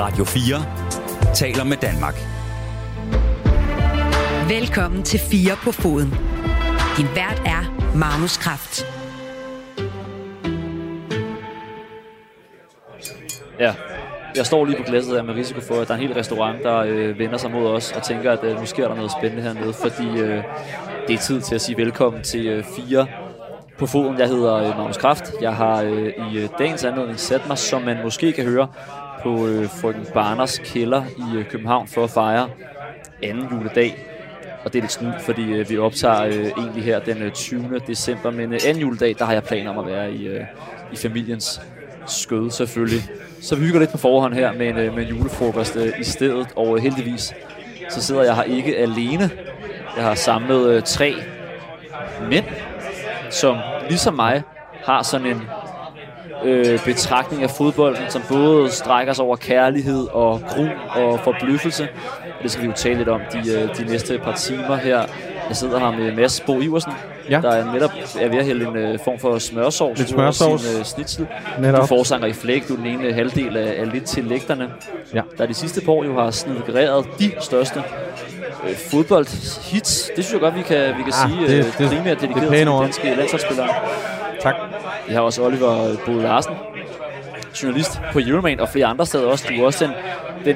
Radio 4 taler med Danmark. Velkommen til 4 på foden. Din vært er Magnus Kraft. Ja, jeg står lige på glasset her med risiko for, at der er en hel restaurant, der øh, vender sig mod os og tænker, at øh, nu sker der noget spændende hernede, fordi øh, det er tid til at sige velkommen til øh, fire på foden. Jeg hedder øh, Magnus Kraft. Jeg har øh, i øh, dagens anledning sat mig, som man måske kan høre, på øh, frøken Barners kælder i øh, København for at fejre anden juledag. Og det er lidt snydt, fordi øh, vi optager øh, egentlig her den øh, 20. december, men øh, anden juledag, der har jeg planer om at være i, øh, i familiens skød selvfølgelig. Så vi hygger lidt på forhånd her med en, øh, med en julefrokost øh, i stedet, og øh, heldigvis så sidder jeg her ikke alene. Jeg har samlet øh, tre mænd, som ligesom mig har sådan en øh, betragtning af fodbolden, som både strækker sig over kærlighed og gru og forbløffelse. Det skal vi jo tale lidt om de, øh, de næste par timer her. Jeg sidder her med Mads Bo Iversen, Ja. der er netop er ved at hælde en øh, form for smørsovs Lidt smørsovs. sin øh, snitsel. Netop. Du forsanger i flæk, du er den ene halvdel af, af lidt til lægterne. Ja. Der de sidste par år jo har snedgereret de største øh, fodboldhits. Det synes jeg godt, vi kan, vi kan Ah, sige det- det, det- det, primært det er dedikeret pæne til de danske landsholdsspillere. Tak. Vi har også Oliver Bode Larsen, journalist på Euroman og flere andre steder også. Du er også den,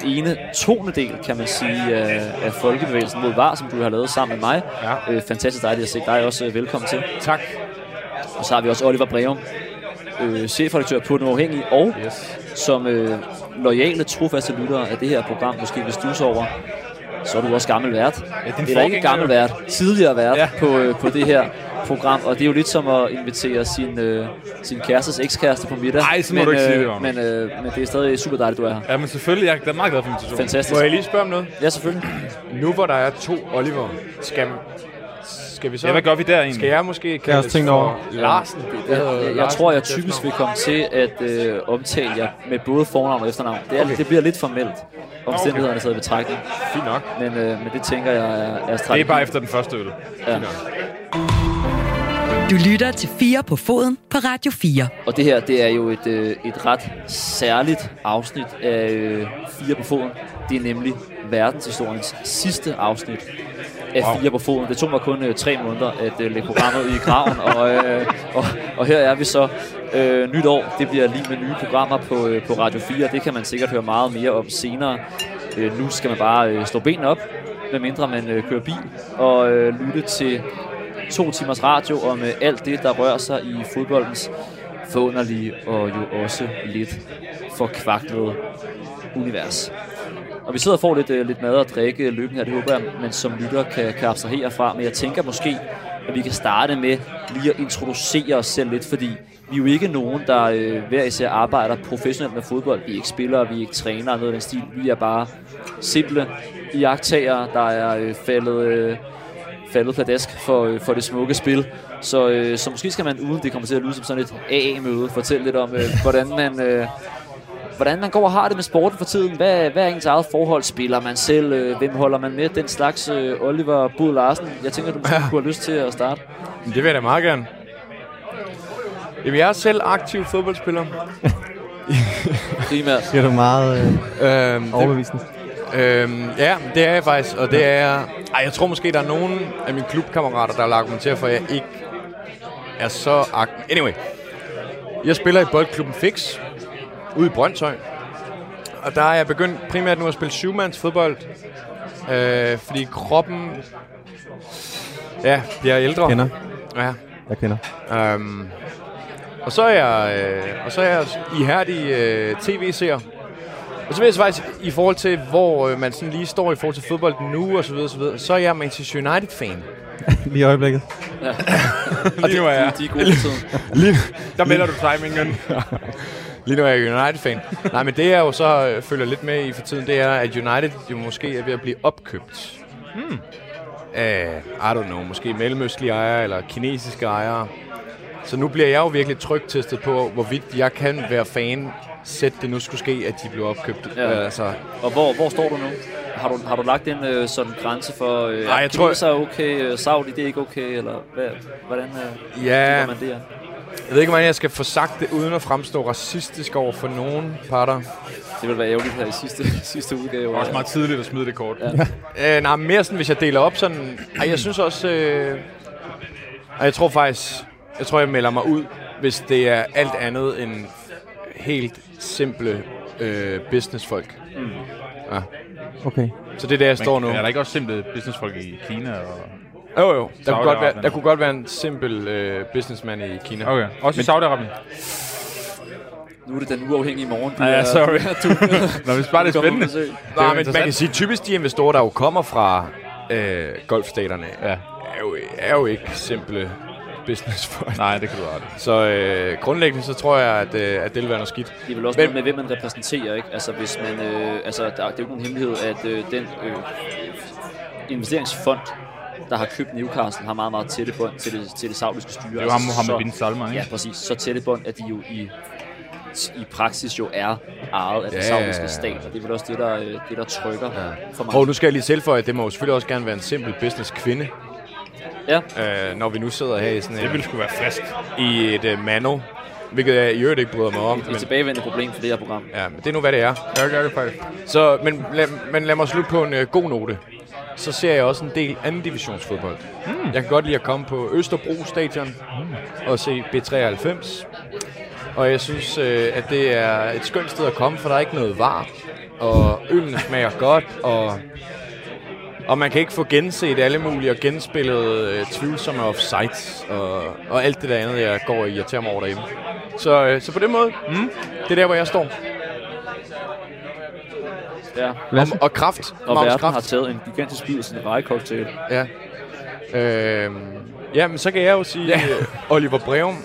den ene tonedel, kan man sige, af, af Folkebevægelsen mod VAR, som du har lavet sammen med mig. Ja. Øh, fantastisk dejligt at se dig også. øh, Velkommen til. Tak. Og så har vi også Oliver Breum, øh, chefredaktør på Den Uafhængige, og Yes. som øh, lojale, trofaste lyttere af det her program måske vil stus over, så er du også gammel vært. Ja, Eller ikke gammel vært, tidligere vært Ja. på, øh, på det her program. Og det er jo lidt som at invitere sin, øh, sin kærestes ekskæreste på middag. Ej, så må men, du ikke sige det, øh, Magnus. men, øh, men det er stadig super dejligt, du er her. Ja, men selvfølgelig. Jeg er meget glad for invitationen. Fantastisk. Må jeg lige spørge om noget? Ja, selvfølgelig. Nu hvor der er to Oliver, skal, skal vi så... Ja, hvad gør vi der egentlig? Skal jeg måske Jeg kaldes også tænkt for over. Larsen? Jeg, jeg, jeg tror, jeg typisk vil komme til at øh, omtale jer med både fornavn og efternavn. Det, er, okay. det bliver lidt formelt, omstændighederne taget i betragtning. Fint nok. Men, øh, men det tænker jeg er, er Det strategi. er bare efter den første øl. Ja. Du lytter til 4 på foden på Radio 4. Og det her, det er jo et, øh, et ret særligt afsnit af øh, Fire på foden. Det er nemlig verdenshistoriens sidste afsnit af Fire på foden. Det tog mig kun øh, tre måneder at øh, lægge programmet ud i graven, og, øh, og, og her er vi så øh, nyt år. Det bliver lige med nye programmer på, øh, på Radio 4. Det kan man sikkert høre meget mere om senere. Øh, nu skal man bare øh, stå benene op, medmindre man øh, kører bil, og øh, lytte til to timers radio om øh, alt det, der rører sig i fodboldens forunderlige og jo også lidt forkvaklede univers. Og vi sidder og får lidt, øh, lidt mad og drikke løbende her, det håber jeg, man som lytter kan, kan abstrahere fra. Men jeg tænker måske, at vi kan starte med lige at introducere os selv lidt, fordi vi er jo ikke nogen, der øh, hver især arbejder professionelt med fodbold. Vi er ikke spillere, vi er ikke trænere, noget af den stil. Vi er bare simple iagtagere, der er øh, faldet... Øh, faldet pladask for, øh, for det smukke spil. Så, øh, så måske skal man, uden det kommer til at lyde som sådan et AA-møde, fortælle lidt om, øh, hvordan man... Øh, hvordan man går og har det med sporten for tiden. Hvad, hvad er ens eget forhold? Spiller man selv? Øh, hvem holder man med? Den slags øh, Oliver Bud Larsen. Jeg tænker, du måske kunne have lyst til at starte. Det vil jeg da meget gerne. Jamen, jeg er selv aktiv fodboldspiller. Primært. Det er du meget øh, Øhm, det, overbevisende. Øhm, ja, det er jeg faktisk, og det er... Ej, jeg tror måske, der er nogen af mine klubkammerater, der vil argumentere for, at jeg ikke er så aktiv. Anyway, jeg spiller i boldklubben Fix, ude i Brøndshøj. Og der er jeg begyndt primært nu at spille syvmands fodbold. Øh, fordi kroppen... Ja, bliver ældre. Kender. Ja, Jeg kender. Um, og så er jeg, øh, og så er jeg ihærdig øh, tv-seer. Og så vil jeg så faktisk, i forhold til, hvor øh, man sådan lige står i forhold til fodbold nu, og så videre, så videre, så er jeg Manchester United-fan. Lige i øjeblikket. Og det var jeg. De er gode. Lige, Der melder du timingen. lige nu er jeg United-fan. Nej, men det jeg jo så øh, følger lidt med i for tiden, det er, at United jo måske er ved at blive opkøbt. Hmm. Af, I don't know, måske mellemøstlige ejere eller kinesiske ejere. Så nu bliver jeg jo virkelig trygtestet på, hvorvidt jeg kan være fan, sæt det nu skulle ske, at de blev opkøbt. Ja. Ja. Altså, Og hvor, hvor står du nu? Har du, har du lagt en øh, sådan grænse for, øh, jeg tror- kineser er okay, øh, Saudi det er ikke okay, eller hvad, hvordan øh, Ja. man det her? Jeg ved ikke, hvordan jeg skal få sagt det, uden at fremstå racistisk over for nogen parter. Det vil være ærgerligt her i sidste, sidste udgave. Det var også meget tidligt at smide det kort. Ja. Øh, nej, mere sådan, hvis jeg deler op sådan... Ej, jeg synes også... Øh, jeg tror faktisk... Jeg tror, jeg melder mig ud, hvis det er alt andet end helt simple øh, businessfolk. Mm. Ja. Okay. Så det er der, jeg står nu. Er der ikke også simple businessfolk i Kina? Og... Jo, jo. Der kunne, godt være, der kunne godt være en simpel øh, businessman i Kina. Okay, også i Saudi-Arabien? Nu er det den uafhængige morgen. Du Ja, er- sorry. Du, Nå, hvis bare det er spændende. Det er Nej, men man kan sige, typisk de investorer, der jo kommer fra øh, golfstaterne, Ja. er, jo, er jo ikke simple businessfolk. Nej, det kan du i. Så øh, grundlæggende så tror jeg, at, øh, at det vil være noget skidt. Det er vel også Men- noget med, hvem man repræsenterer, ikke? Altså, hvis man... Øh, altså, der, det er jo ikke nogen hemmelighed, at øh, den øh, investeringsfond, der har købt Newcastle, har meget, meget tætte bånd til det, til det saudiske styre. Det er jo ham, Altså, Mohammed bin Salman, ikke? Ja, præcis. Så tætte bånd, at de jo i, i praksis jo er ejet af den Ja, saudiske ja, ja. stat, og det er vel også det, der, øh, det, der trykker ja. for mig. Og nu skal jeg lige tilføje, at det må jo selvfølgelig også gerne være en simpel business kvinde, Ja, øh, når vi nu sidder her i sådan Det en, ville sgu være frisk. i et uh, mano, hvilket jeg i øvrigt ikke bryder mig om. det er Men, et tilbagevendende problem for det her program. ja, men det er nu, hvad det er. Ja, gør det faktisk. Så, men, lad, men lad mig slutte på en uh, god note. Så ser jeg også en del anden divisionsfodbold. Mm. Jeg kan godt lide at komme på Østerbro Stadion mm. og se B93. Og jeg synes, øh, at det er et skønt sted at komme, for der er ikke noget var. Og øllen smager godt, og, og man kan ikke få genset alle mulige og genspillet øh, tvivlsomme offsides og, og alt det der andet, jeg går og irriterer mig over derhjemme. Så, øh, så på den måde, mm, det er der, hvor jeg står. Ja. Og, og kraft. Og Magnus verden kraft. har taget en gigantisk bid af sin rejekoktail. Ja. Øhm, ja, men så kan jeg jo sige, ja. Oliver Breum,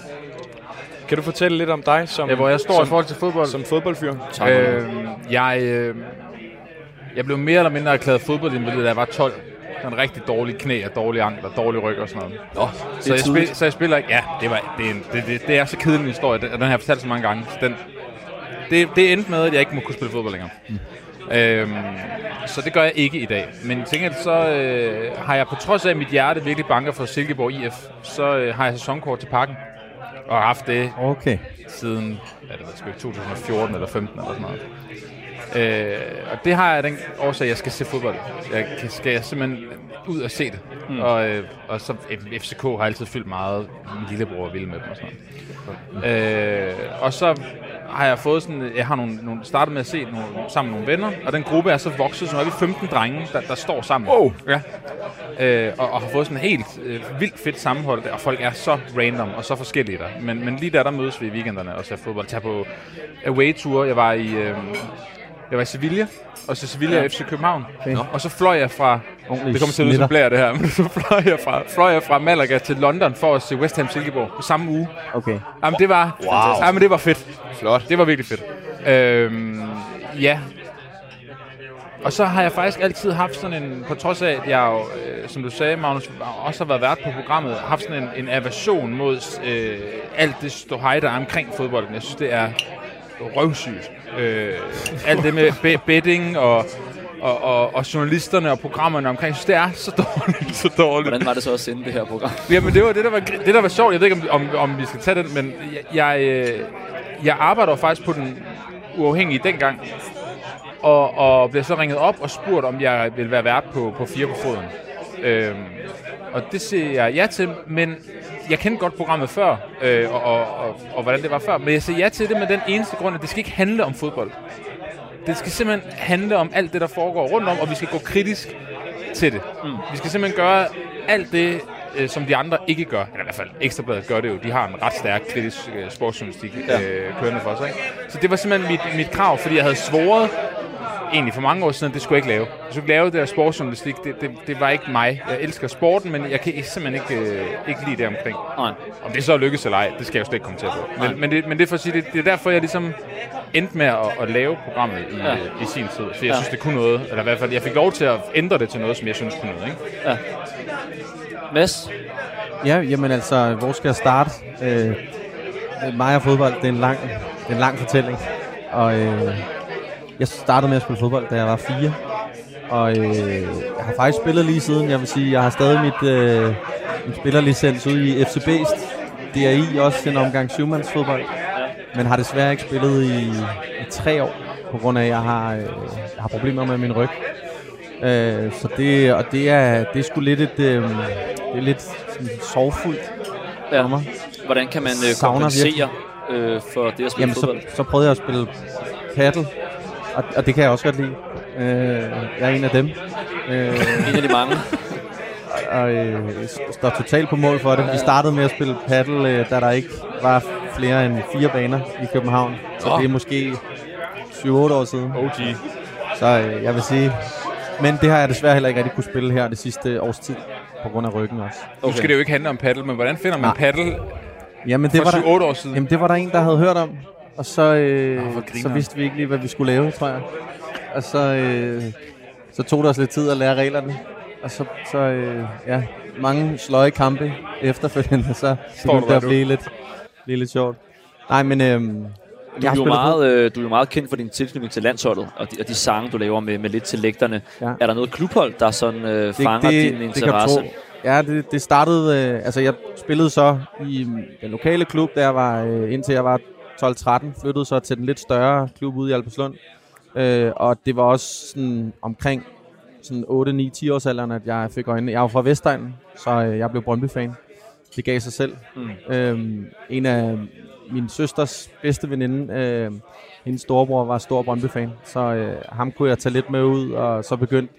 kan du fortælle lidt om dig som, Ja, hvor jeg står som, i forhold til fodbold. som fodboldfyr? Øh, jeg, øh, jeg blev mere eller mindre erklæret fodboldinvalid, da jeg var 12. Sådan rigtig dårlige knæ og dårlige ankler, dårlig ryg og sådan noget. Nå, Så jeg, spil, så jeg spiller ikke... Ja, det, var, det, er en, det, det, det er så kedelig en historie, og den har jeg fortalt så mange gange. Så den, det, det endte med, at jeg ikke må kunne spille fodbold længere. Mm. Øhm, så det gør jeg ikke i dag. Men gengæld så øh, har jeg på trods af, at mit hjerte virkelig banker for Silkeborg IF, så øh, har jeg sæsonkort til parken. Og har haft det Okay. siden hvad det var, sgu ikke, 2014 eller 15 eller sådan noget. Øh, og det har jeg den årsag, at jeg skal se fodbold. Jeg skal jeg simpelthen ud og se det. Mm. Og, øh, og så FCK har altid fyldt meget. Min lillebror er vild med dem og sådan noget. Øh, og så har jeg fået sådan, jeg har nogle, nogle startet med at se nogle, sammen med nogle venner, og den gruppe er så vokset, så nu er vi 15 drenge, der, der står sammen. Wow. Ja. Øh, og, og har fået sådan en helt øh, vildt fedt sammenhold, og folk er så random og så forskellige der. Men, men lige der, der mødes vi i weekenderne og ser fodbold. Tager på away-tour. Jeg var i, øh, jeg var i Sevilla, og så Sevilla ja. FC København. Okay. Og så fløj jeg fra, Ordentlig det kommer til at lyde som blære det her, men så fløj jeg, fra, fløj jeg fra Malaga til London for at se West Ham Silkeborg på samme uge. Okay. Jamen det var, Wow. jamen, det var fedt. Flot. Det var virkelig fedt. Øhm, ja. Og så har jeg faktisk altid haft sådan en, på trods af, at jeg jo, øh, som du sagde, Magnus, også har været vært på programmet, haft sådan en, en aversion mod øh, alt det ståhej, der er omkring fodbolden. Jeg synes, det er røvsygt. Øh, alt det med be- betting og, og, og, og journalisterne og programmerne omkring, jeg synes, det er så dårligt, så dårligt. Hvordan var det så at sende det her program? Jamen, det var det, der var, det, der var sjovt. Jeg ved ikke, om, om, om vi skal tage den, men jeg, jeg, øh, jeg arbejder faktisk på den uafhængige dengang, og, og blev så ringet op og spurgt, om jeg ville være vært på, på Fire på Foden. Øhm, og det siger jeg ja til, men jeg kendte godt programmet før, øh, og, og, og, og hvordan det var før, men jeg siger ja til det med den eneste grund, at det skal ikke handle om fodbold. Det skal simpelthen handle om alt det, der foregår rundt om, og vi skal gå kritisk til det. Mm. Vi skal simpelthen gøre alt det, øh, som de andre ikke gør. Eller i hvert fald, Ekstrabladet gør det jo. De har en ret stærk kritisk øh, sportsjournalistik øh, kørende for sig. Ikke? Så det var simpelthen mit, mit krav, fordi jeg havde svoret egentlig for mange år siden, at det skulle jeg ikke lave. Jeg skulle ikke lave det der sportsjournalistik. Det, det, det var ikke mig. Jeg elsker sporten, men jeg kan simpelthen ikke, øh, ikke lide det omkring. Nej. Om det så lykkes eller ej, det skal jeg jo slet ikke komme til på. Men, men, det, men det er for at sige, det, det er derfor, jeg ligesom endte med at, at lave programmet i, Ja. ja. i sin tid. For jeg Ja. synes, det kunne noget. Eller i hvert fald, jeg fik lov til at ændre det til noget, som jeg synes kunne noget. Ikke? Mads? Ja, jamen altså, hvor skal jeg starte? Øh, mig og fodbold, det er en lang, det er en lang fortælling. Og øh, jeg startede med at spille fodbold, da jeg var fire. Og øh, jeg har faktisk spillet lige siden. Jeg vil sige, jeg har stadig mit, øh, min spillerlicens ude i FC Beast. DRI også en omgang syvmandsfodbold, men har desværre ikke spillet i, i tre år, på grund af, at jeg har, øh, jeg har problemer med min ryg. Øh, så det, og det er, det er sgu lidt et, øh, det er lidt sådan sorgfuldt Ja. for mig. Hvordan kan man øh, kompensere øh, for det at spille Jamen, så, fodbold? så prøvede jeg at spille paddle, og, og det kan jeg også godt lide. Øh, jeg er en af dem. Øh, En af de mange. og øh, st- står totalt på mål for det. Vi startede med at spille paddle, øh, da der ikke var flere end fire baner i København. Så det er måske 7-8 år siden. OG. Så øh, jeg vil sige... Men det har jeg desværre heller ikke rigtig kunne spille her det sidste års tid, på grund af ryggen også. Nu skal det jo ikke handle om paddle, men hvordan finder man Nej. paddle Jamen, det for var der, 7-8 år siden? Jamen, det var der en, der havde hørt om, og så, øh, Nå, hvor så vidste vi ikke lige, hvad vi skulle lave, tror jeg. Og så, øh, så tog det os lidt tid at lære reglerne. Og så, så øh, ja, mange sløje kampe efterfølgende, så begyndte det at blive lidt, blive lidt sjovt. Nej, men øh, Du er, jo meget, øh, du er jo meget kendt for din tilknytning til landsholdet, og de, og de sange, du laver med, med lidt til lægterne. Ja. Er der noget klubhold, der sådan øh, fanger din kan du interesse? tro. Ja, det, det startede... Øh, altså, jeg spillede så i mm, den lokale klub, der var øh, indtil jeg var 12-13. Flyttede så til den lidt større klub ude i Albertslund. Øh, og det var også sådan omkring sådan 8-9-10 års alderen, at jeg fik øjnene. Jeg var fra Vestegnen, så øh, jeg blev Brøndby-fan. Det gav sig selv. Mm. Øhm, en af min søsters bedste veninde, øh, hendes storebror var stor Brøndby-fan, så øh, ham kunne jeg tage lidt med ud, og så begyndte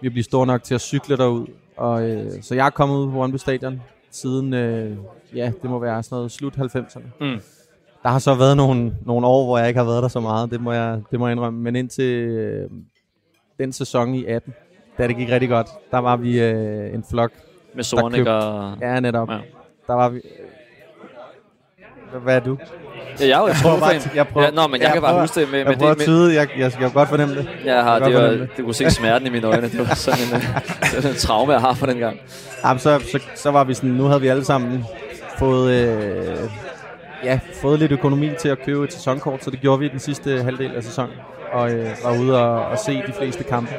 vi at blive store nok til at cykle derud. Og, øh, så jeg er kommet ud på Brøndby Stadion siden, øh, ja, det må være sådan noget slut 90'erne. Mm. Der har så været nogle, nogle år, hvor jeg ikke har været der så meget, det må jeg, det må jeg indrømme. Men indtil øh, den sæson i 18, da det gik rigtig godt, der var vi øh, en flok. Med Sornik og... Ja, netop. Ja. Ja. Der var vi... Hvad- Hvad er du? Ja, jeg er jo et prøver bare jeg prøver- ja, Nå, men jeg, jeg kan bare prøver- huske det med, Jeg med prøver det. Med, tyde, jeg, jeg skal jo godt fornemme det. jeg har, jeg det kan var, du kunne se smerten i mine øjne. Det var sådan en, øh, sådan en traume, jeg har fra den gang. Jamen, så, så, så var vi sådan, nu havde vi alle sammen fået, øh, ja, fået lidt økonomi til at købe et sæsonkort, så det gjorde vi i den sidste halvdel af sæsonen, og øh, var ude og, og se de fleste kampe.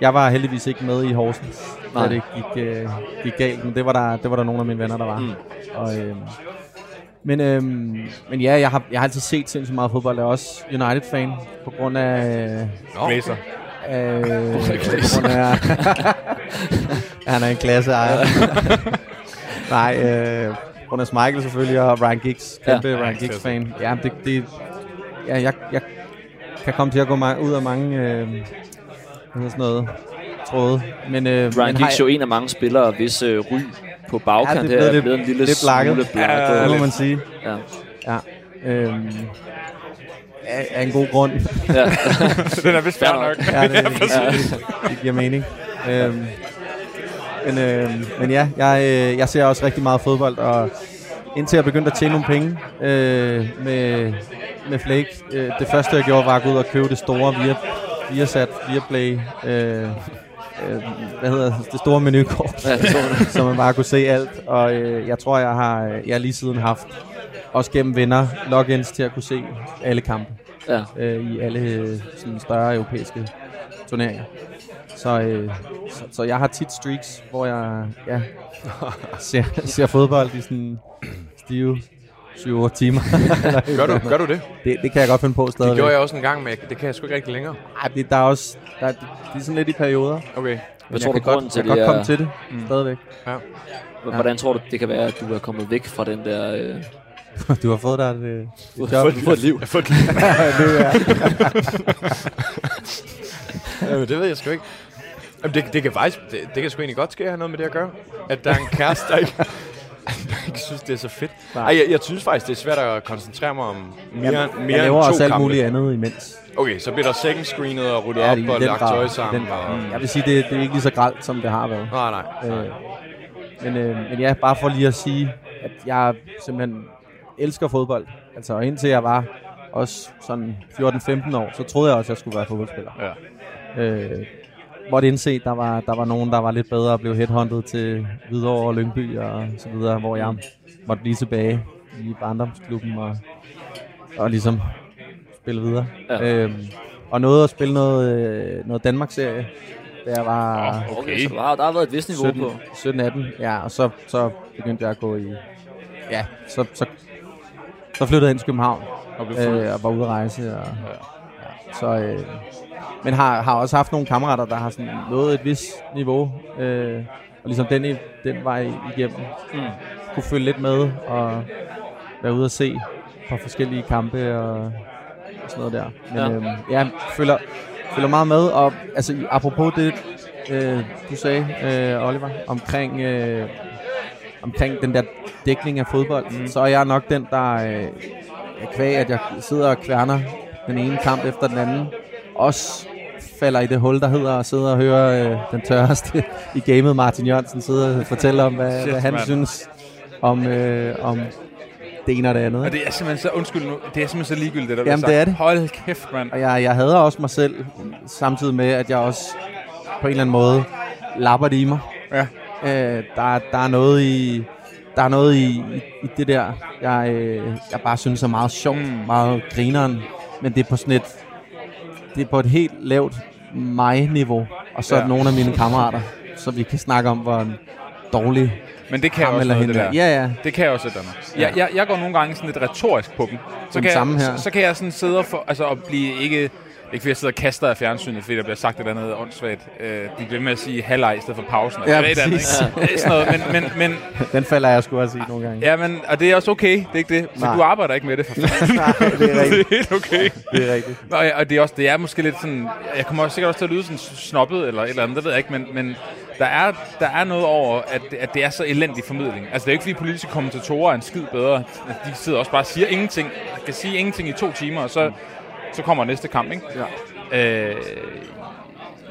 Jeg var heldigvis ikke med i Horsens, Nej. da det gik, øh, gik galt, men det var, der, det var der nogle af mine venner, der var. Mm. Og, øh, men, øh, men ja, jeg har, jeg har altid set sindssygt meget fodbold. Jeg er også United-fan på grund af... Blazer. Øh, på grund af han er en klasse ejer. Nej, øh, af Michael selvfølgelig, og Ryan Giggs. Kæmpe ja, Ryan Giggs fan. Ja, det, det, ja jeg, jeg kan komme til at gå ma- ud af mange øh, sådan noget, tråde. Men, øh, Ryan Giggs jo en af mange spillere, hvis øh, ry på bagkant Ja, ja, det er her er blevet en lille lidt blakket. smule Ja, blakket. det må man sige. Ja. Ja. Øhm, af, af en god grund. Ja. Den er vist fair nok. ja, det, det, det giver mening. Øhm, men, øhm, men ja, jeg, øh, jeg ser også rigtig meget fodbold, og indtil jeg begyndte at tjene nogle penge øh, med, med Flake, øh, det første jeg gjorde var at gå ud og købe det store via, Viasat, Viaplay, øh, øh, hvad hedder det, store menukort, Ja, så man bare kunne se alt. Og øh, jeg tror, jeg har jeg lige siden haft, også gennem venner, logins til at kunne se alle kampe Ja. øh, i alle øh, sådan større europæiske turneringer. Så, øh, så, så jeg har tit streaks, hvor jeg ja, ser, ser fodbold i sådan stive 7-8 timer. Gør du, gør du det? det, det kan jeg godt finde på Det stadigvæk. gjorde jeg også en gang, men jeg- det kan jeg sgu ikke rigtig længere. Ej, det, der er også, der, er- det, det er sådan lidt i perioder. Okay. Hvad tror jeg du, grunden godt, til jeg det kan godt komme til det Mm. stadigvæk. Hvordan tror du, det kan være, at du er kommet væk fra den der... Øh, Du har fået dig et, øh, du et har job. fået, fået et liv. det er, Jamen, det ved jeg sgu ikke. Jamen, det, det kan faktisk, det, det kan sgu egentlig godt ske at have noget med det at gøre. At der er en kæreste, der ikke, der ikke synes, det er så fedt. Nej. Ej, jeg, jeg synes faktisk, det er svært at koncentrere mig om mere, jeg, mere jeg laver end to også alt kampe. muligt andet imens. Okay, så bliver der second screenet og ryddet Ja, op og lagt grad. tøj sammen. den. Og... Jeg vil sige, det, det er ikke lige så gralt, som det har været. Nej, nej. Øh, men, øh, men ja, bare for lige at sige, at jeg simpelthen elsker fodbold. Altså indtil jeg var også sådan 14-15 år, så troede jeg også, at jeg skulle være fodboldspiller. Ja. Øh, måtte indse, der var, der var nogen, der var lidt bedre og blev headhunted til Hvidovre og Lyngby og så videre, hvor jeg måtte blive tilbage i barndomsklubben og, og ligesom spille videre. Ja. Øhm, og nåede at spille noget, øh, noget Danmark-serie, da jeg var... Okay, så der har, der har været et vist niveau 17, på. 17 18, ja, og så, så begyndte jeg at gå i ja, så, så, så flyttede jeg ind til København Og øh, og var ude at rejse. Og, ja. Så, øh, men har, har også haft nogle kammerater, der har sådan nået et vis niveau. Øh, og ligesom den, i- den vej igennem. Mm. Kunne følge lidt med og være ude og se på forskellige kampe og, og sådan noget der. Men Ja. øhm, ja følger, følger meget med. Og altså, apropos det, øh, du sagde, øh, Oliver, omkring, øh, omkring den der dækning af fodbold, mm. så er jeg nok den, der øh, kvæg, at jeg sidder og kværner den ene kamp efter den anden, også falder i det hul, der hedder at sidde og høre øh, den tørreste i gamet, Martin Jørgensen, sidde og fortælle om, hvad, Shit, hvad han mand. synes om, øh, om det ene og det andet. Og det er simpelthen så, undskyld nu, det er simpelthen så ligegyldigt, det der Jamen, det er det. Hold kæft, mand. Og jeg, jeg hader også mig selv, samtidig med, at jeg også på en eller anden måde lapper det i mig. Ja. Øh, der, der er noget i der er noget i, i, i det der, jeg, øh, jeg bare synes er meget sjovt, mm. meget grineren. Men det er på sådan et, det er på et helt lavt mig-niveau. Og så Ja. ja. nogle af mine kammerater, så vi kan snakke om, hvor en dårlig Men det kan ham også eller noget, hende det der. er. Ja, ja. Det kan jeg også eller andet. Jeg, jeg, jeg går nogle gange sådan lidt retorisk på dem. Så kan, samme jeg, her. så, så kan jeg sådan sidde og, for, altså, og blive ikke... Ikke fordi jeg sidder og kaster af fjernsynet, fordi der bliver sagt et eller andet åndssvagt. Øh, de bliver med at sige halvleg i stedet for pausen. Ja, ved et eller andet, præcis. ikke? Sådan noget, men, men, men, Den falder jeg sgu også i nogle gange. ja, men, og det er også okay, det er ikke det. For Nej. du arbejder ikke med det, for fanden. Nej, det er det rigtigt. er helt okay. Det er rigtigt. Ja, og det er, også, det er måske lidt sådan... Jeg kommer også sikkert også til at lyde sådan snobbet eller et eller andet, det ved jeg ikke, men, men der, er, der er noget over, at, at det er så elendig formidling. Altså, det er jo ikke, fordi politiske kommentatorer er en skid bedre. De sidder også bare og siger ingenting. kan sige ingenting i to timer, og så, så kommer næste kamp, ikke? Ja. Øh,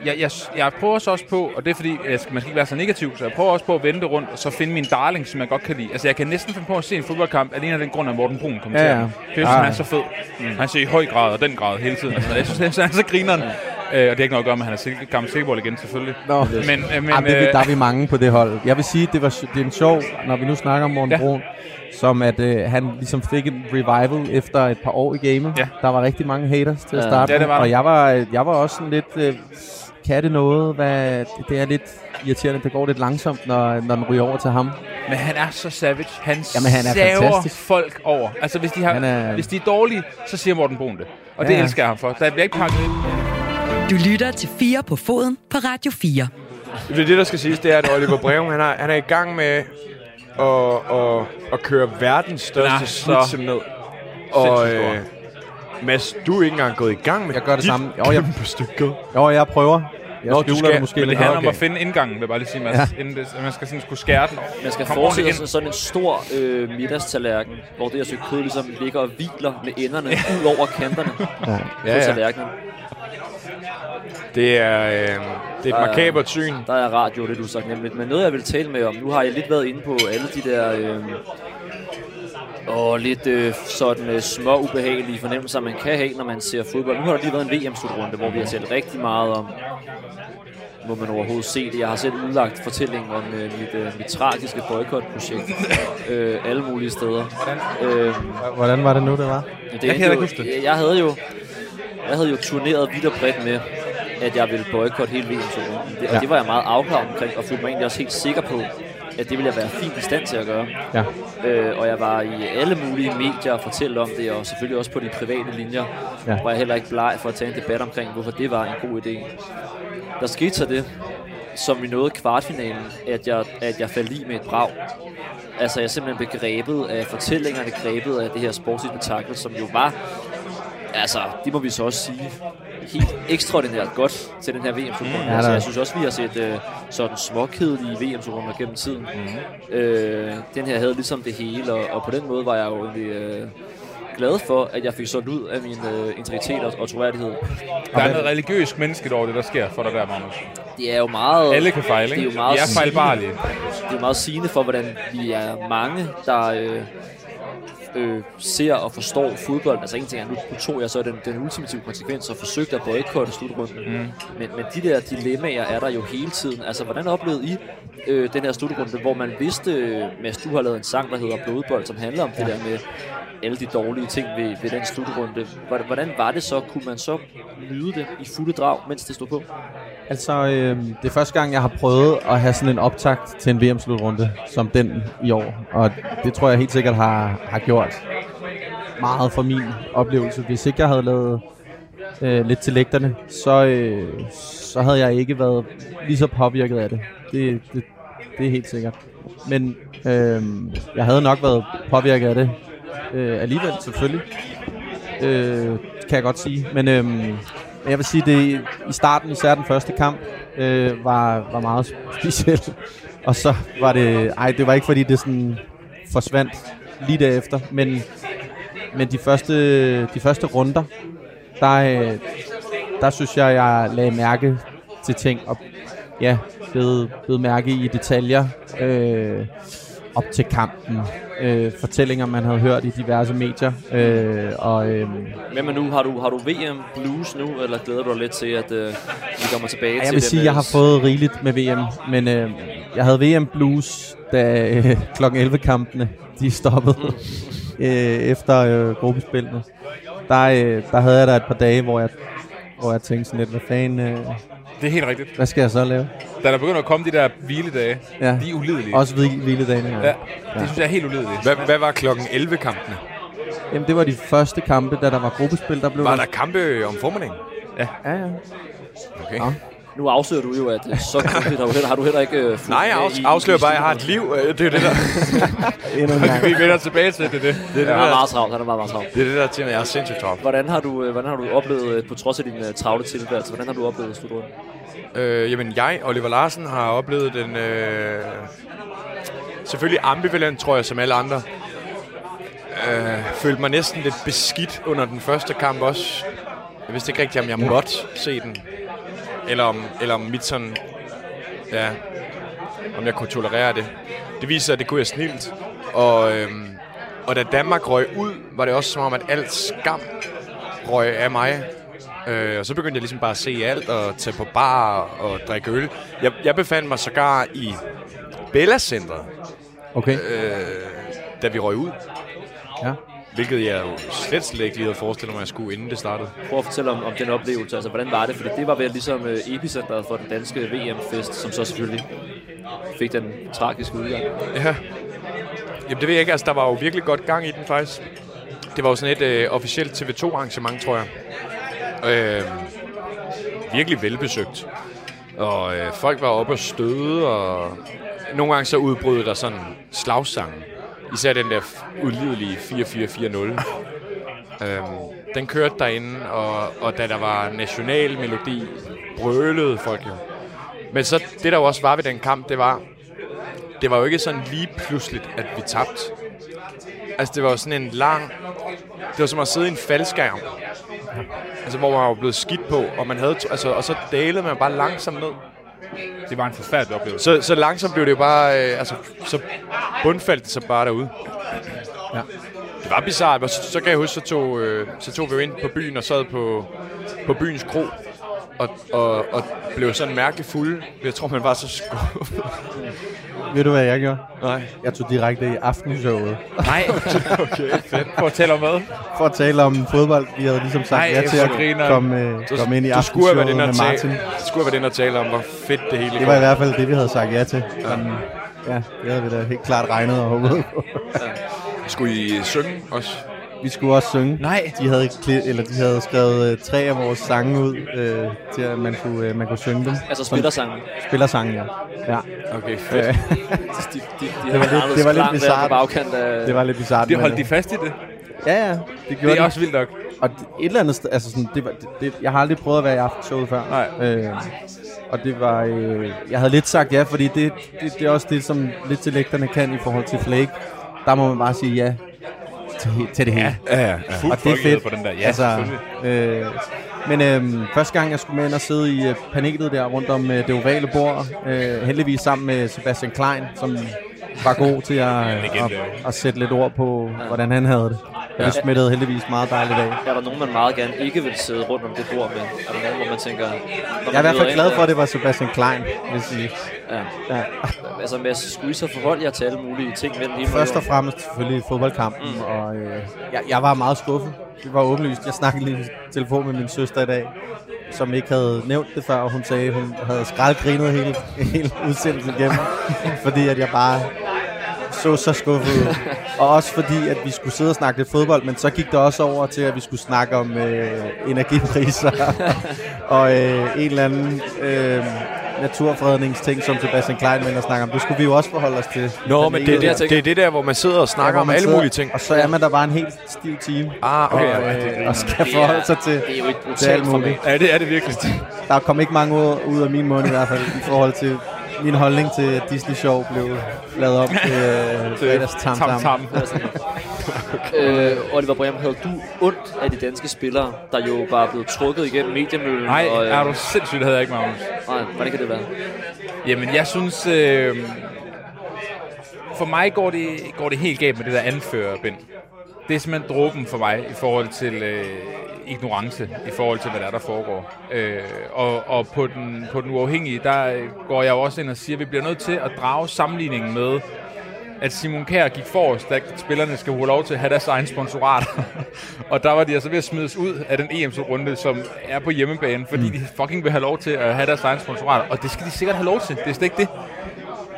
jeg, jeg, jeg prøver så også på, og det er fordi, jeg skal, man skal ikke være så negativ, så jeg prøver også på at vente rundt, og så finde min darling, som jeg godt kan lide. Altså, jeg kan næsten finde på at se en fodboldkamp, alene af den grund, at Morten Brun kommer Ja, til. ja. Jeg synes, Ja, han er så fed. Mm. Han ser i høj grad og den grad hele tiden. Altså, jeg synes, han er så grineren. Øh, og det er ikke noget at gøre med, at han er gammel Silkeborg igen, selvfølgelig. Nå. Men, øh, men, Jamen, det, vi- øh, der er vi mange på det hold. Jeg vil sige, det, var, det er en sjov, når vi nu snakker om Morten Ja. Brun, som at øh, han ligesom fik en revival efter et par år i gamet. Ja. Der var rigtig mange haters til at Ja. starte Ja, det var med, der. og jeg var, jeg var også sådan lidt, øh, kan det noget? Hvad, det, det er lidt irriterende, det går lidt langsomt, når, når den ryger over til ham. men han er så savage. Han, Jamen, han er saver fantastisk. folk over. Altså, hvis de, har, Han er- hvis de er dårlige, så siger Morten Brun det. Og Ja, det elsker jeg ham for. Der bliver ikke pakket ind. Du lytter til 4 på foden på Radio 4. Det er det, der skal siges, det er, at Oliver Breum, han er, han er i gang med at, at, at køre verdens Den er største så snitsel ned. Og øh, Mads, du er ikke engang gået i gang med Jeg gør det dit samme. Jo, jeg, kæmpe stykke. jo, jeg prøver. Jeg Nå, du skal- det måske Men det handler om okay. at finde indgangen, vil jeg bare lige sige, Mads. Ja. Inden det, man skal sådan skulle skære den. Man skal forestille sig sådan en stor øh, middagstallerken, hvor det her stykke kød ligesom ligger og hviler med enderne ud over kanterne Ja. på Ja, ja. tallerkenen. Det er, øh, det er et Der er- makabert syn. Der er radio, det du sagt nemlig. Men noget, jeg vil tale med om, nu har jeg lidt været inde på alle de der... Øh, og lidt øh, sådan øh, små ubehagelige fornemmelser, man kan have, når man ser fodbold. Nu har der lige været en VM-slutrunde, hvor vi har talt rigtig meget om, må man overhovedet se det. Jeg har selv udlagt fortælling om øh, mit, øh, mit tragiske boykot-projekt øh, alle mulige steder. Øh, Hvordan var det nu, det var? det Jeg kan ikke huske det. Jeg, jeg havde jo, jeg havde jo turneret vidt og bredt med, at jeg ville boykotte hele vm turen det, Og Ja. det var jeg meget afklaret omkring, og følte mig egentlig også helt sikker på, at det ville jeg være fint i stand til at gøre. Ja. Øh, og jeg var i alle mulige medier og fortælle om det, og selvfølgelig også på de private linjer, ja. Var jeg heller ikke bleg for at tage en debat omkring, hvorfor det var en god idé. Der skete så det, som vi nåede kvartfinalen, at jeg, at jeg faldt i med et brag. Altså, jeg simpelthen blev grebet af fortællingerne, grebet af det her sportslige spektakel, som jo var, altså, det må vi så også sige, helt ekstraordinært godt til den her vm mm, Ja, altså, Jeg synes også, vi har set øh, sådan småkedelige vm runder gennem tiden. Mm. Øh, den her havde ligesom det hele, og, og på den måde var jeg jo egentlig øh, glad for, at jeg fik solgt ud af min øh, integritet og, og troværdighed. Der er noget religiøst menneskeligt over det, der sker for dig der, Magnus. Det er jo meget... Alle kan fejle, Det er ikke? jo meget Vi er fejlbarlige. Det er jo meget sigende for, hvordan vi er mange, der øh, øh, ser og forstår fodbold. Altså en ting er, nu, nu tog jeg så den, den ultimative konsekvens og forsøgte at boykotte slutrunden. Mm. Men, men de der dilemmaer er der jo hele tiden. Altså, hvordan oplevede I øh, den her slutrunde, hvor man vidste, øh, Mads, du har lavet en sang, der hedder Blodbold, som handler om det der med alle de dårlige ting ved, ved den slutrunde. Hvordan, hvordan var det så? Kunne man så nyde det i fulde drag, mens det stod på? Altså, øh, det er første gang, jeg har prøvet at have sådan en optakt til en VM-slutrunde som den i år. Og det tror jeg helt sikkert har, har gjort meget for min oplevelse. Hvis ikke jeg havde lavet øh, lidt til lægterne, så, øh, så havde jeg ikke været lige så påvirket af det. Det, det, det er helt sikkert. Men øh, jeg havde nok været påvirket af det øh, alligevel, selvfølgelig. Øh, kan jeg godt sige. Men øh, jeg vil sige, det i starten, især den første kamp, øh, var, var meget specielt. Og så var det... Ej, det var ikke fordi, det sådan forsvandt lige derefter. Men, men de, første, de første runder, der, øh, der synes jeg, jeg lagde mærke til ting. Og ja, blev, blev mærke i detaljer øh, op til kampen. Øh, fortællinger, man havde hørt i diverse medier. Øh, og, øh, Hvem er nu? Har du, har du VM Blues nu, eller glæder du dig lidt til, at øh, vi kommer tilbage jeg til vil den, sige, at jeg har fået rigeligt med VM, men øh, jeg havde VM Blues, da øh, kl. 11-kampene de stoppede øh, efter øh, gruppespillene. Der, øh, der havde jeg da et par dage, hvor jeg, hvor jeg tænkte sådan lidt, hvad fanden, øh, Det er helt rigtigt. hvad skal jeg så lave? Da der begynder at komme de der hviledage, Ja. de er ulidelige. Også hvil- hviledagene. Ja, det synes jeg er helt ulideligt. Hvad, hvad var klokken 11-kampene? Jamen, det var de første kampe, da der var gruppespil. Der blev Var der kampe om formiddagen? Ja, ja. Okay. Ja. Nu afslører du jo, at øh, så grundigt har du heller, har du heller ikke øh, fulgt Nej, jeg afs- afslører bare, at jeg har et liv. Øh, Det er det, der, Endnu en gang. Vi vender tilbage til det. det. det, er det, Han er der, meget travlt, han er meget, meget travlt. det, er det der til, at jeg er sindssygt travlt. Hvordan har du, øh, hvordan har du oplevet, øh, på trods af din uh, travle tilværelse, hvordan har du oplevet slutrunden? Øh, jamen, jeg, Oliver Larsen, har oplevet den... Øh, selvfølgelig ambivalent, tror jeg, som alle andre. Øh, følte mig næsten lidt beskidt under den første kamp også. Jeg vidste ikke rigtig, om jeg måtte se den. Eller om, eller om mit sådan... Ja, om jeg kunne tolerere det. Det viser at det kunne jeg snilt. Og, øhm, og da Danmark røg ud, var det også som om, at alt skam røg af mig. Øh, og så begyndte jeg ligesom bare at se alt og tage på bar og drikke øl. Jeg, jeg befandt mig sågar i Bella Centeret, Okay, øh, da vi røg ud. ja. Hvilket jeg jo slet, slet ikke lige havde forestillet mig, at jeg skulle, inden det startede. Prøv at fortælle om, om den oplevelse, altså hvordan var det? Fordi det var vel ligesom øh, epicenteret for den danske VM-fest, som så selvfølgelig fik den tragiske udgang. Ja. Jamen det ved jeg ikke, altså der var jo virkelig godt gang i den faktisk. Det var jo sådan et øh, officielt TV2-arrangement, tror jeg. Øh, virkelig velbesøgt. Og øh, folk var oppe og støde, og nogle gange så udbrød der sådan slagsange. Især den der f- udlidelige 4440. øhm, den kørte derinde, og, og da der var national melodi, brølede folk jo. Men så det der jo også var ved den kamp, det var, det var jo ikke sådan lige pludseligt, at vi tabte. Altså, det var jo sådan en lang... Det var som at sidde i en faldskærm. Altså, hvor man var blevet skidt på, og man havde... Altså, og så dalede man bare langsomt ned. Det var en forfærdelig oplevelse. Så, så langsomt blev det jo bare... Øh, altså, så bundfaldt det så bare derude. Ja. Det var bizarrt. og Så, så kan jeg huske, så tog, øh, så tog vi jo ind på byen og sad på, på byens kro. Og, og, og blev sådan mærkeligt fulde. Jeg tror, man var så skuffet. Ved du, hvad jeg gjorde? Nej. Jeg tog direkte i aftenshowet. Nej. okay, fedt. Fortæl om hvad? For at tale om fodbold. Vi havde ligesom sagt Nej, ja til at grineren. komme, øh, komme ind i du aftenshowet med tale, Martin. du skulle have været inde og tale om, hvor fedt det hele Det var i hvert fald det, vi havde sagt ja til. Men, ja, det havde vi da helt klart regnet og håbet på. Skulle I synge også? Vi skulle også synge. Nej. De havde, kli- eller de havde skrevet øh, tre af vores sange ud, øh, til at man kunne, øh, man kunne synge dem. Altså spillersangen. Spillersange, ja. ja. Okay, fedt. Øh, De, de, de, de Det var lidt- det var lidt på bizarrt. bagkant af... det var lidt bizarrt. Det men, holdt øh, de fast i det. Ja, ja. Det gjorde Det er de. også vildt nok. Og det- et eller andet sted, altså sådan, det var, det, det, jeg har aldrig prøvet at være i aftenshowet før. Nej. Øh, og det var, øh, jeg havde lidt sagt ja, fordi det, det, det er også det, som lidt til lægterne kan i forhold til Flake. Der må man bare sige ja til, til det hele. Ja, ja, ja. Fuldt Og det er fedt. på den der. Ja, altså, øh, men øh, første gang jeg skulle med ind og sidde i øh, panelet der rundt om øh, det ovale bord, øh, heldigvis sammen med Sebastian Klein, som var god til at, at, at sætte lidt ord på, hvordan han havde det. Og det smittede heldigvis meget dejligt af. Er der nogen, man meget gerne ikke vil sidde rundt om det bord med? Er der nogen, hvor man tænker... man Jeg er i hvert fald glad for, at det var Sebastian Klein, sige. der- Ja. Ja. Altså med at skulle I så forholde jer til alle mulige ting mellem hele Først og fremmest selvfølgelig fodboldkampen, mm. og øh, jeg, jeg var meget skuffet. Det var åbenlyst. Jeg snakkede lige i telefon med min søster i dag, som ikke havde nævnt det før, og hun sagde, at hun havde skraldgrinet hele, hele udsendelsen igennem, fordi at jeg bare så så skuffet ud. Og også fordi, at vi skulle sidde og snakke lidt fodbold, men så gik det også over til, at vi skulle snakke om øh, energipriser og øh, en eller anden øh, naturfredningsting, som Sebastian Klein vender snakker om. Det skulle vi jo også forholde os til. Nå, men det, er jeg det, er det der, hvor man sidder og snakker hvor om alle sidder- mulige ting. Og så er man der bare en helt stiv time. Ah, okay. og, ja, øh, og skal forholde sig til, Det er jo et til alt muligt. Ja, det er det virkelig. Der kom ikke mange ord ud af min mund i hvert fald, i forhold til min holdning til Disney Show blev lavet om til øh, fredags tam tam. Tam, tam. Øh, Oliver Brehm, havde du ondt af de danske spillere, der jo bare er blevet trukket igennem mediemøllen? Nej, og, øh, er du sindssygt, det havde jeg ikke, Magnus. Nej, hvordan kan det være? Jamen, jeg synes... Øh, for mig går det, går det helt galt med det der anførerbind. Det er simpelthen dråben for mig i forhold til øh, ignorance, i forhold til, hvad der er, der foregår. Øh, og og på, den, på den uafhængige, der øh, går jeg jo også ind og siger, at vi bliver nødt til at drage sammenligningen med, at Simon Kjær gik forrest, da spillerne skal have lov til at have deres egen sponsorat. og der var de altså ved at smides ud af den EM-runde, som er på hjemmebane, fordi de fucking vil have lov til at have deres egen sponsorat. Og det skal de sikkert have lov til. Det er slet ikke det.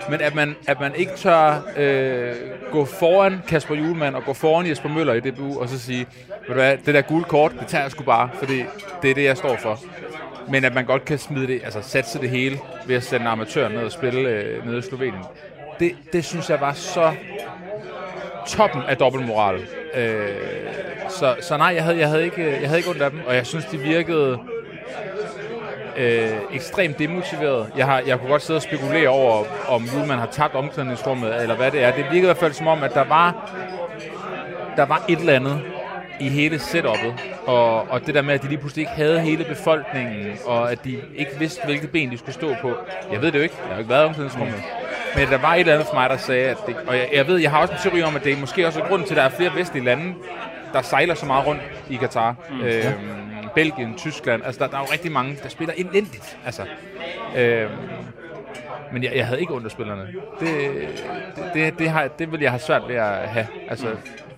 Men at man, at man ikke tør øh, gå foran Kasper Julemand og gå foran Jesper Møller i DBU og så sige, ved du hvad, det der gule kort, det tager jeg sgu bare, fordi det er det, jeg står for. Men at man godt kan smide det, altså satse det hele ved at sende amatøren ned og spille øh, nede i Slovenien. Det, det synes jeg var så toppen af dobbeltmoral. Øh, så, så nej, jeg havde, jeg, havde ikke, jeg havde ikke ondt af dem, og jeg synes, de virkede øh, ekstremt demotiveret. Jeg, har, jeg kunne godt sidde og spekulere over, om Julemand har tabt omklædningsrummet, eller hvad det er. Det virkede i hvert fald som om, at der var, der var et eller andet i hele setup'et, og, og det der med, at de lige pludselig ikke havde hele befolkningen, og at de ikke vidste, hvilket ben de skulle stå på. Jeg ved det jo ikke, jeg har jo ikke været i omklædningsrummet. Men der var et eller andet for mig, der sagde, at det, og jeg, jeg ved, jeg har også en teori om, at det er måske også grund til, at der er flere vestlige lande, der sejler så meget rundt i Katar. Mm, øhm, Belgien, Tyskland, altså der, der er jo rigtig mange, der spiller elendigt. Altså, øhm, men jeg, jeg havde ikke ondt af spillerne. Det, det, det, det, har, det ville jeg have svært ved at have. Altså,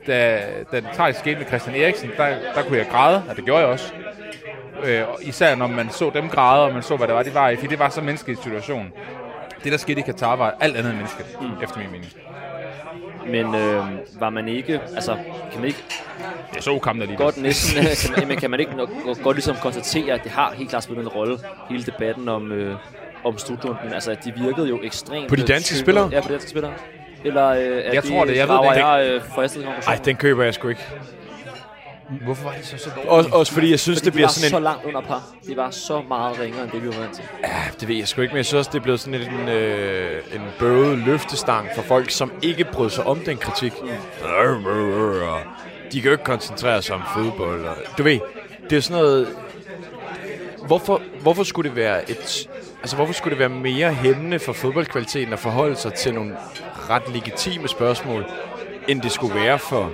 da, da det tragisk skete med Christian Eriksen, der, der kunne jeg græde, og det gjorde jeg også. Øh, og især når man så dem græde, og man så, hvad det var, de var i, fordi det var så menneskelig situation. Det, der skete i Katar, var alt andet end menneskeligt, mm. efter min mening. Men øh, var man ikke, altså kan man ikke Jeg så kampen alligevel. godt næsten, øh, kan man, jamen, kan man ikke nok, godt, ligesom konstatere, at det har helt klart spillet en rolle, hele debatten om, øh, om slutrunden. Altså, at de virkede jo ekstremt... På de øh, danske typer. spillere? Ja, på de danske spillere. Eller øh, Jeg tror det, jeg ved det øh, forhastet konklusion. Ej, den køber jeg sgu ikke. Hvorfor var det så så dårligt? Også, også fordi jeg synes, Fordi det bliver de var sådan så en... langt under par. De var så meget ringere, end det vi var vant til. Ja, det ved jeg sgu ikke, men jeg synes også, det er blevet sådan en, øh, en bøvet løftestang for folk, som ikke brød sig om den kritik. De kan jo ikke koncentrere sig om fodbold. Og, du ved, det er sådan noget... Hvorfor, hvorfor skulle det være et... Altså, hvorfor skulle det være mere hæmmende for fodboldkvaliteten at forholde sig til nogle ret legitime spørgsmål, end det skulle være for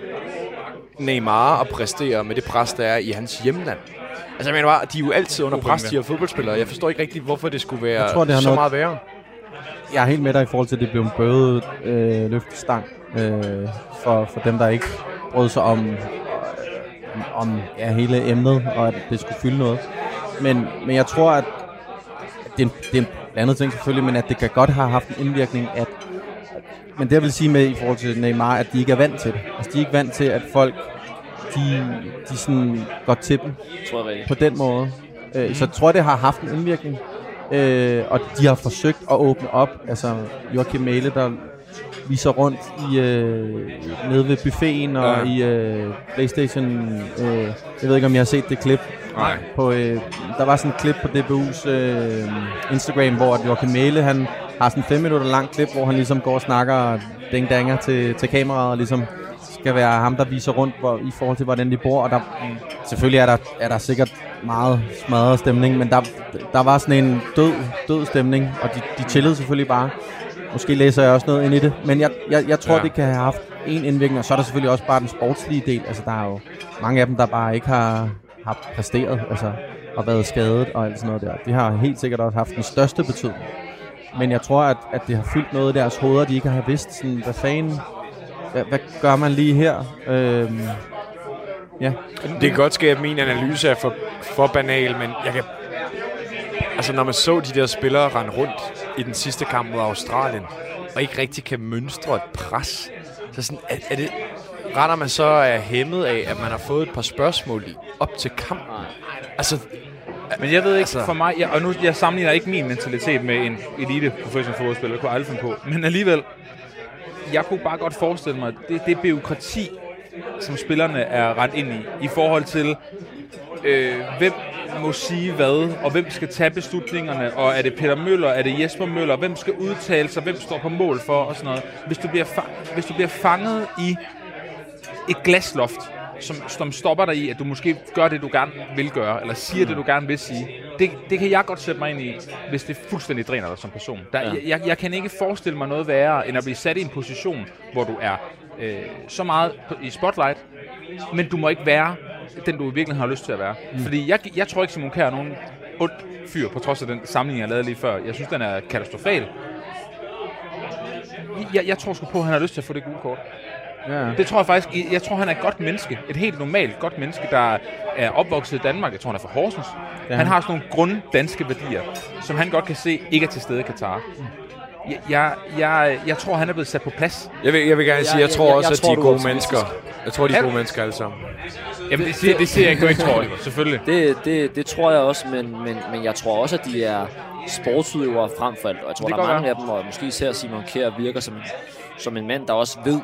Neymar at præstere med det pres, der er i hans hjemland? Altså, jeg mener bare, de er jo altid under pres, de her fodboldspillere. Jeg forstår ikke rigtig, hvorfor det skulle være Jeg tror, det har så noget- meget værre. Jeg er helt med dig i forhold til, at det blev en bøvet øh, løftestang øh, for, for dem, der ikke brød sig om, øh, om ja, hele emnet, og at det skulle fylde noget. Men, men jeg tror, at at det er, en, det er en blandet ting selvfølgelig, men at det kan godt have haft en indvirkning, at men det jeg vil sige med i forhold til Neymar, at de ikke er vant til det. Altså de er ikke vant til, at folk de, de sådan går til dem Tror jeg på den måde. Øh, så jeg tror, det har haft en indvirkning. Øh, og de har forsøgt at åbne op. Altså Joachim Mæle, der viser rundt i, øh, nede ved buffeten og Ja. i øh, Playstation. Øh, jeg ved ikke, om jeg har set det klip. Nej. På, øh, der var sådan et klip på DBU's øh, Instagram, hvor at Joachim Mæle, han har sådan en 5 minutter lang klip, hvor han ligesom går og snakker ding-danger til, til kameraet og ligesom skal være ham, der viser rundt hvor, i forhold til, hvordan de bor. Og der, selvfølgelig er der, er der sikkert meget smadret stemning, men der, der var sådan en død, død stemning, og de, de chillede selvfølgelig bare. Måske læser jeg også noget ind i det, men jeg, jeg, jeg tror, Ja. ja. det kan have haft en indvirkning, og så er der selvfølgelig også bare den sportslige del. Altså, der er jo mange af dem, der bare ikke har, har præsteret, altså, og været skadet og alt sådan noget der. De har helt sikkert også haft den største betydning. Men jeg tror, at, at det har fyldt noget i deres hoveder, de ikke har vidst, sådan, hvad fanden, hvad, hvad gør man lige her? Øhm, ja, Det kan godt ske, at min analyse er for, for banal, men jeg kan... Altså, når man så de der spillere rende rundt i den sidste kamp mod Australien, og ikke rigtig kan mønstre et pres, så sådan, er, er det... Render man så er hæmmet af, at man har fået et par spørgsmål i, op til kampen? Altså, men jeg ved ikke, Altså- for mig, jeg, og nu jeg sammenligner ikke min mentalitet med en elite professionel fodboldspiller, det kunne jeg aldrig finde på, men alligevel, jeg kunne bare godt forestille mig, det, det byråkrati, som spillerne er ret ind i, i forhold til, øh, hvem må sige hvad, og hvem skal tage beslutningerne, og er det Peter Møller, er det Jesper Møller, hvem skal udtale sig, hvem står på mål for, og sådan noget. Hvis du bliver, fa- hvis du bliver fanget i et glasloft, som, som stopper dig i, at du måske gør det, du gerne vil gøre, eller siger det, du gerne vil sige. Det, det kan jeg godt sætte mig ind i, hvis det fuldstændig dræner dig som person. Der, ja. jeg, jeg kan ikke forestille mig noget værre, end at blive sat i en position, hvor du er øh, så meget i spotlight, men du må ikke være den, du i virkeligheden har lyst til at være. Mm. Fordi jeg, jeg tror ikke, Simon Kjær er nogen ond fyr, på trods af den sammenligning, jeg lavede lige før. Jeg synes, den er katastrofal. Jeg, jeg tror sgu på, at han har lyst til at få det gule kort. Ja. Det tror jeg faktisk. Jeg- Jeg tror, han er et godt menneske. Et helt normalt godt menneske, der er opvokset i Danmark. Jeg tror, han er fra Horsens. Ja. Han har sådan nogle grunddanske værdier, som han godt kan se ikke er til stede i Katar. Jeg, jeg, jeg, jeg tror, han er blevet sat på plads. jeg vil, jeg vil gerne sige, jeg jeg- tror jeg- også, jeg at de er er gode mennesker. Jeg tror, de er gode mennesker alle sammen. Jamen, det siger, det siger jeg ikke, tror. Selvfølgelig. Det, det, det tror jeg også, men, men, men jeg tror også, at de er sportsudøvere frem for alt. Og jeg tror, Det der er mange af dem, og måske især Simon Kjær virker som, som en mand, der også ved,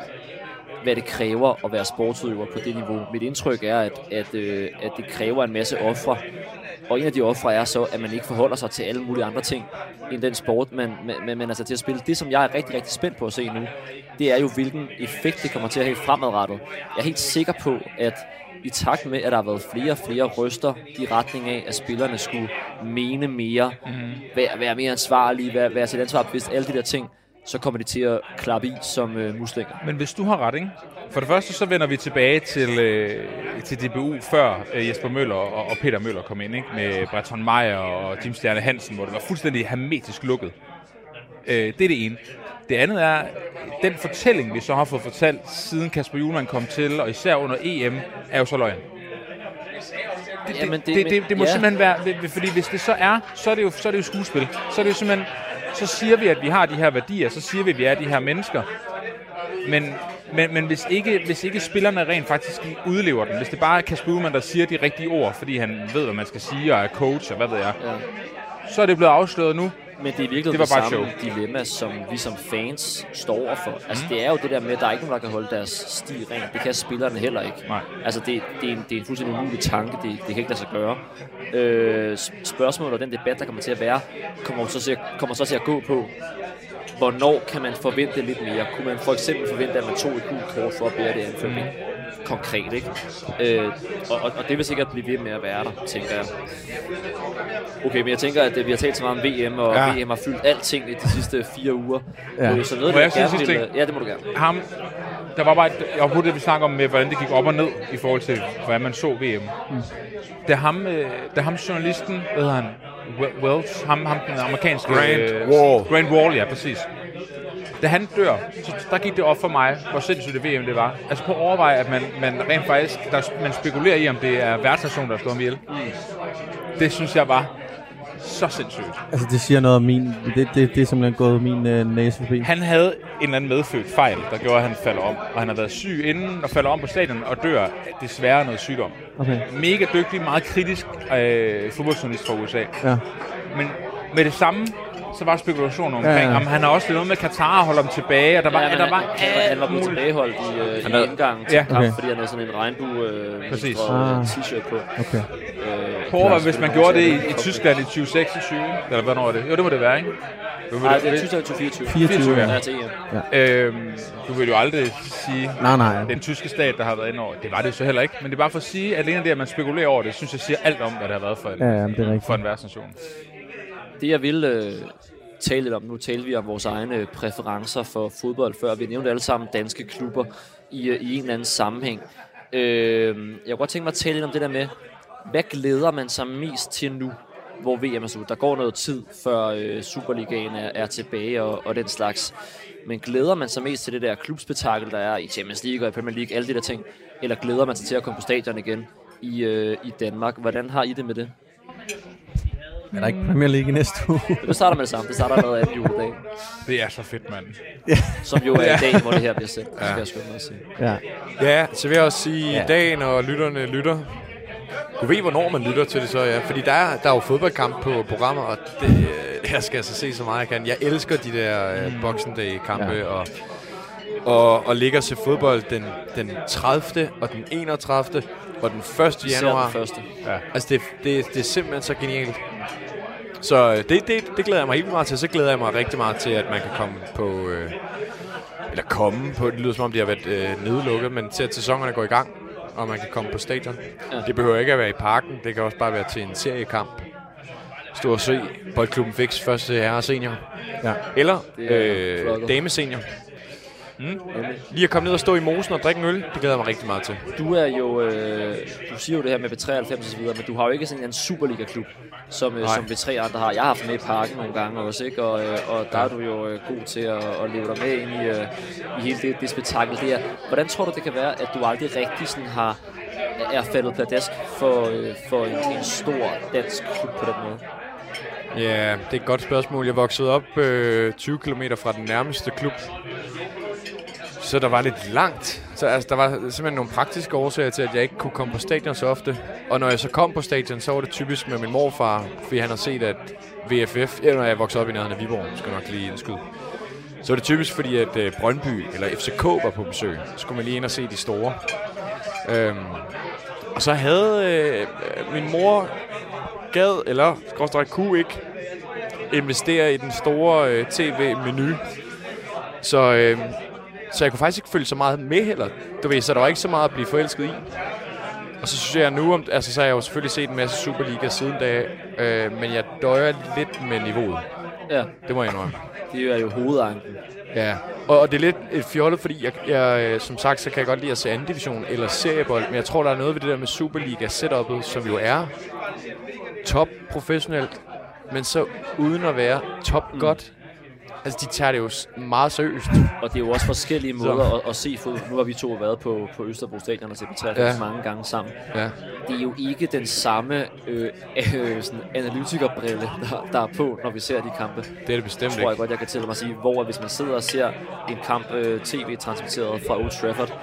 hvad det kræver at være sportsudøver på det niveau. Mit indtryk er, at, at, øh, at det kræver en masse ofre. Og en af de ofre er så, at man ikke forholder sig til alle mulige andre ting end den sport, man, man, man, er sat til at spille. Det, som jeg er rigtig, rigtig spændt på at se nu, det er jo, hvilken effekt det kommer til at have fremadrettet. Jeg er helt sikker på, at i takt med, at der har været flere og flere røster i retning af, at spillerne skulle mene mere, mm. være, være mere ansvarlige, være, være til ansvar bevidst, alle de der ting, så kommer de til at klappe i som øh, muslinger. Men hvis du har ret, ikke? For det første, så vender vi tilbage til, øh, til DBU, før øh, Jesper Møller og, og Peter Møller kom ind, ikke? Med Breton Meyer og Jim Stjerne Hansen, hvor det var fuldstændig hermetisk lukket. Øh, det er det ene. Det andet er, den fortælling, vi så har fået fortalt, siden Kasper Julemand kom til, og især under EM, er jo så løgn. Det, det, Jamen, det, det, det, det må ja. simpelthen være, det- det- fordi hvis det så er, så er det jo, så er det jo skuespil. Så er det jo simpelthen, så siger vi, at vi har de her værdier, så siger vi, at vi er de her mennesker. Men, men, men hvis, ikke, hvis ikke spillerne rent faktisk udlever den, hvis det bare er Kasper Ullmann, der siger de rigtige ord, fordi han ved, hvad man skal sige, og er coach, og hvad ved jeg, Ja. så er det blevet afsløret nu. Men det er virkelig Det var det, bare samme et dilemma, som vi som fans står overfor. Altså, det er jo det der med, at der er ikke nogen, der kan holde deres sti ren. Det kan spillerne heller ikke. Nej. Altså, det, det, er en, det er en fuldstændig umulig tanke. Det, det kan ikke lade sig gøre. Øh, spørgsmålet og den debat, der kommer til at være, kommer så til, at- kommer så til at gå på, hvornår kan man forvente lidt mere? Kunne man for eksempel forvente, at man tog et gult kort for at bære det anføring? Konkret, ikke? Øh, og, og, og det vil sikkert blive ved med at være der, tænker jeg. Okay, men jeg tænker, at øh, vi har talt så meget om VM, og Ja. VM har fyldt alting i de sidste fire uger. Ja. Øh, så noget, Må jeg det, jeg sige gerne sidste vil... ting? Ja, det må du gerne. Ham, der var bare et, overhovedet det, vi snakker om med, hvordan det gik op og ned i forhold til, hvordan man så VM. Mm. Da ham, øh, da ham journalisten, hvad hedder han? We- Wells, ham, ham den amerikanske... Grant øh, Wall. Grant Wall, ja, præcis. Da han dør, så der gik det op for mig, hvor sindssygt det VM det var. Altså på at overveje, at man, man rent faktisk, der, man spekulerer i, om det er værtsnationen, der har slået ham ihjel. Det synes jeg var så sindssygt. Altså, det siger noget om min... Det, det, det er simpelthen gået min øh, næse forbi. Han havde en eller anden medfødt fejl, der gjorde, at han falder om. Og han har været syg inden og falder om på stadion og dør af desværre noget sygdom. Okay. Mega dygtig, meget kritisk øh, fodboldjournalist fra USA. Ja. Men med det samme, så var spekulationer omkring, Ja, om han har også noget med Katar at holde ham tilbage, og der var, Ja, men der var han, han, han var blevet tilbageholdt i, øh, i havde- indgangen til Ja. kamp, Okay. fordi han havde sådan en regnbue øh, Præcis. mønstret, Ah. øh, t-shirt på. Okay. Øh, Prøv at, hvis man gjorde det i, i Tyskland i 2026, eller hvornår er det? Jo, det må det være, ikke? Du Nej, vil, det er Tyskland 2024. 24, Ja, ja. øhm, du vil jo aldrig sige, Nej, nej. den tyske stat, der har været inde over. Det var det jo så heller ikke. Men det er bare for at sige, at alene det, at man spekulerer over det, synes jeg siger alt om, hvad det har været for en, Ja, ja, det er rigtigt. for en værtsnation. Det jeg vil øh, tale lidt om, nu talte vi om vores egne øh, præferencer for fodbold før. Vi nævnte alle sammen danske klubber i, øh, i en eller anden sammenhæng. Øh, jeg kunne godt tænke mig at tale lidt om det der med, hvad glæder man sig mest til nu, hvor VM er slut? Der går noget tid, før øh, Superligaen er, er tilbage og, og den slags. Men glæder man sig mest til det der klubspetakel, der er i Champions League og i Premier League, alle de der ting? Eller glæder man sig til at komme på stadion igen i, øh, i Danmark? Hvordan har I det med det? Er der ikke Premier League i næste uge? Det starter med det samme. Det starter allerede anden juledag. Det er så fedt, mand. Som jo er i dag, hvor det her bliver sendt. Det skal jeg at sige. ja. Ja, så vil jeg også sige, Ja. ja. dagen og lytterne lytter. Du ved, hvornår man lytter til det så, ja. Fordi der er, der er jo fodboldkamp på programmer, og det, øh, jeg skal altså se så meget jeg kan. Jeg elsker de der øh, Boxing Day-kampe, Ja. ja. og, og, og ligger til fodbold den, den 30. og den 31. og den 1. Især januar. den første. Altså, det, det, det er simpelthen så genialt. Så øh, det, det, det glæder jeg mig helt meget til. Så glæder jeg mig rigtig meget til, at man kan komme på... Øh, eller komme på... Det lyder som om, de har været øh, nedlukket, men til at sæsonerne går i gang, og man kan komme på stadion. Ja. Ja. Det behøver ikke at være i parken. Det kan også bare være til en seriekamp. Stå og se Boldklubben Fix første herre senior. Ja. Eller er øh, flot. damesenior. Mm. Lige at komme ned og stå i mosen og drikke en øl, det glæder jeg mig rigtig meget til. Du er jo, øh, du siger jo det her med B93 og så videre, men du har jo ikke sådan en Superliga-klub, som, øh, som B3 andre har. Jeg har haft med i parken nogle gange også, ikke? Og, øh, og der er du jo øh, god til at, at leve dig med ind i, øh, i hele det, det spektakel der. Hvordan tror du, det kan være, at du aldrig rigtig sådan har er faldet pladask for, øh, for en, en stor dansk klub på den måde? Ja, det er et godt spørgsmål. Jeg voksede op øh, 20 km fra den nærmeste klub. Så der var lidt langt. Så altså, der var simpelthen nogle praktiske årsager til, at jeg ikke kunne komme på stadion så ofte. Og når jeg så kom på stadion, så var det typisk med min morfar, fordi han har set, at VFF, eller når jeg voksede op i nærheden af Viborg, skal nok lige indskyde. Så var det typisk fordi, at øh, Brøndby eller FCK var på besøg. Så skulle man lige ind og se de store. Øhm, og så havde øh, min mor gad, eller skråstrej kunne ikke, investere i den store øh, tv-menu. Så, øh, så jeg kunne faktisk ikke følge så meget med heller. Du ved, så der var ikke så meget at blive forelsket i. Og så synes jeg nu, om, altså så har jeg jo selvfølgelig set en masse Superliga siden da, øh, men jeg døjer lidt med niveauet. Ja, Det må jeg indrømme. det er jo hovedanken. Ja, og, og det er lidt et fjollet, fordi jeg, jeg, øh, som sagt, så kan jeg godt lide at se anden division eller seriebold, men jeg tror, der er noget ved det der med Superliga setup'et, som jo er top professionelt, men så uden at være top mm. godt. Altså, de tager det jo meget seriøst. Og det er jo også forskellige måder at, at se fodbold. Nu har vi to været på, på Østerbro Stadion og set på ja. Ja. mange gange sammen. Ja. Det er jo ikke den samme øh, øh, sådan analytikerbrille, der, der er på, når vi ser de kampe. Det er det bestemt tror jeg ikke. godt, jeg kan tælle mig at sige, hvor hvis man sidder og ser en kamp øh, tv-transmitteret fra Old Trafford,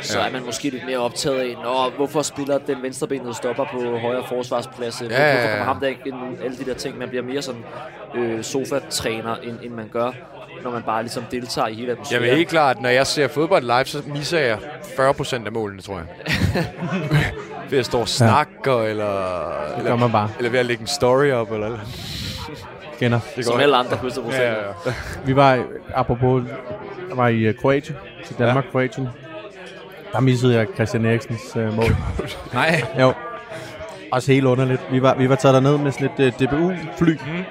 så Ja. er man måske lidt mere optaget af, Nå, hvorfor spiller den venstrebenede stopper på højre forsvarsplads? Ja, ja, hvorfor ja. kommer ham der ikke ind? nu? Alle de der ting. Man bliver mere sådan øh, sofa-træner, end, end man gør, når man bare ligesom deltager i hele atmosfæren. Jeg vil helt klart, når jeg ser fodbold live, så misser jeg 40% af målene, tror jeg. ved at stå og snakke, ja. eller, Det gør man eller, bare. eller ved at lægge en story op, eller eller. Kender. Det Som alle andre Ja, Stadion. ja, ja. Vi var, apropos, var i uh, Kroatien, til Danmark, ja. Kroatien. Der missede jeg Christian Eriksens uh, mål. Nej. jo. Også helt underligt. Vi var, vi var taget derned med sådan et uh, DBU-fly. Mm.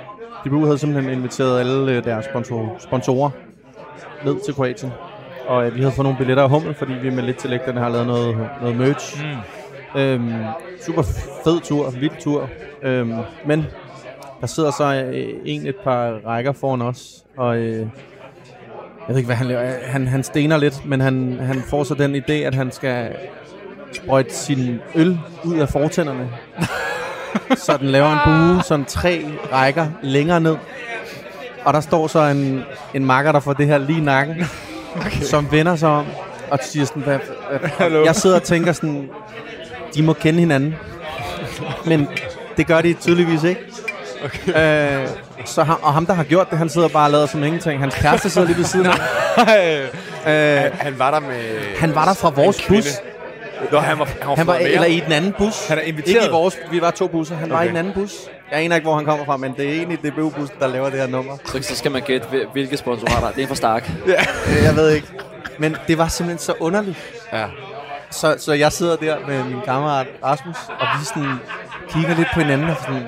DBU havde simpelthen inviteret alle uh, deres sponsor, sponsorer ned til Kroatien. Og uh, vi havde fået nogle billetter af Hummel, fordi vi med lidt til lægterne har lavet noget, noget merch. Mm. Øhm, super fed tur, vild tur. Øhm, men der sidder så øh, en et par rækker foran os, og øh, jeg ved ikke, hvad han laver. Han, han stener lidt, men han, han får så den idé, at han skal sprøjte sin øl ud af fortænderne. så den laver en bue, sådan tre rækker længere ned. Og der står så en, en makker, der får det her lige i nakken, okay. som vender sig om og siger sådan, hvad, hvad, jeg sidder og tænker sådan, de må kende hinanden. Men det gør de tydeligvis ikke. Okay. Øh, så ham, og ham, der har gjort det, han sidder bare og lader som ingenting. Hans kæreste sidder lige ved siden af. øh, Han var der med... han var der fra vores bus. Nå, han var, han var, Han var, med eller i den anden bus. Han er inviteret. Ikke i vores, vi var to busser. Han okay. var i den anden bus. Jeg aner ikke, hvor han kommer fra, men det er egentlig DBU-bussen, der laver det her nummer. Så, så skal man gætte, hvil- hvilke sponsorater. Det er for Stark. Øh, Jeg ved ikke. Men det var simpelthen så underligt. Ja. Så, så jeg sidder der med min kammerat Rasmus, og vi sådan kigger lidt på hinanden og sådan,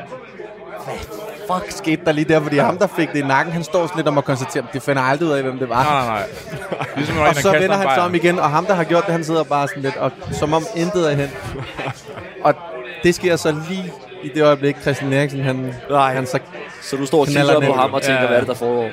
hvad fuck skete der lige der? Fordi ham, der fik det i nakken, han står sådan lidt om at konstatere, at det finder aldrig ud af, hvem det var. Nej, nej, nej. Ligesom, Og så vender en han sig om igen, og ham, der har gjort det, han sidder bare sådan lidt, og som om intet er hen. Og det sker så lige i det øjeblik, Christian Eriksen, han, Nej. han så... Så du står og kigger på ham og tænker, Ja. hvad er det, der foregår?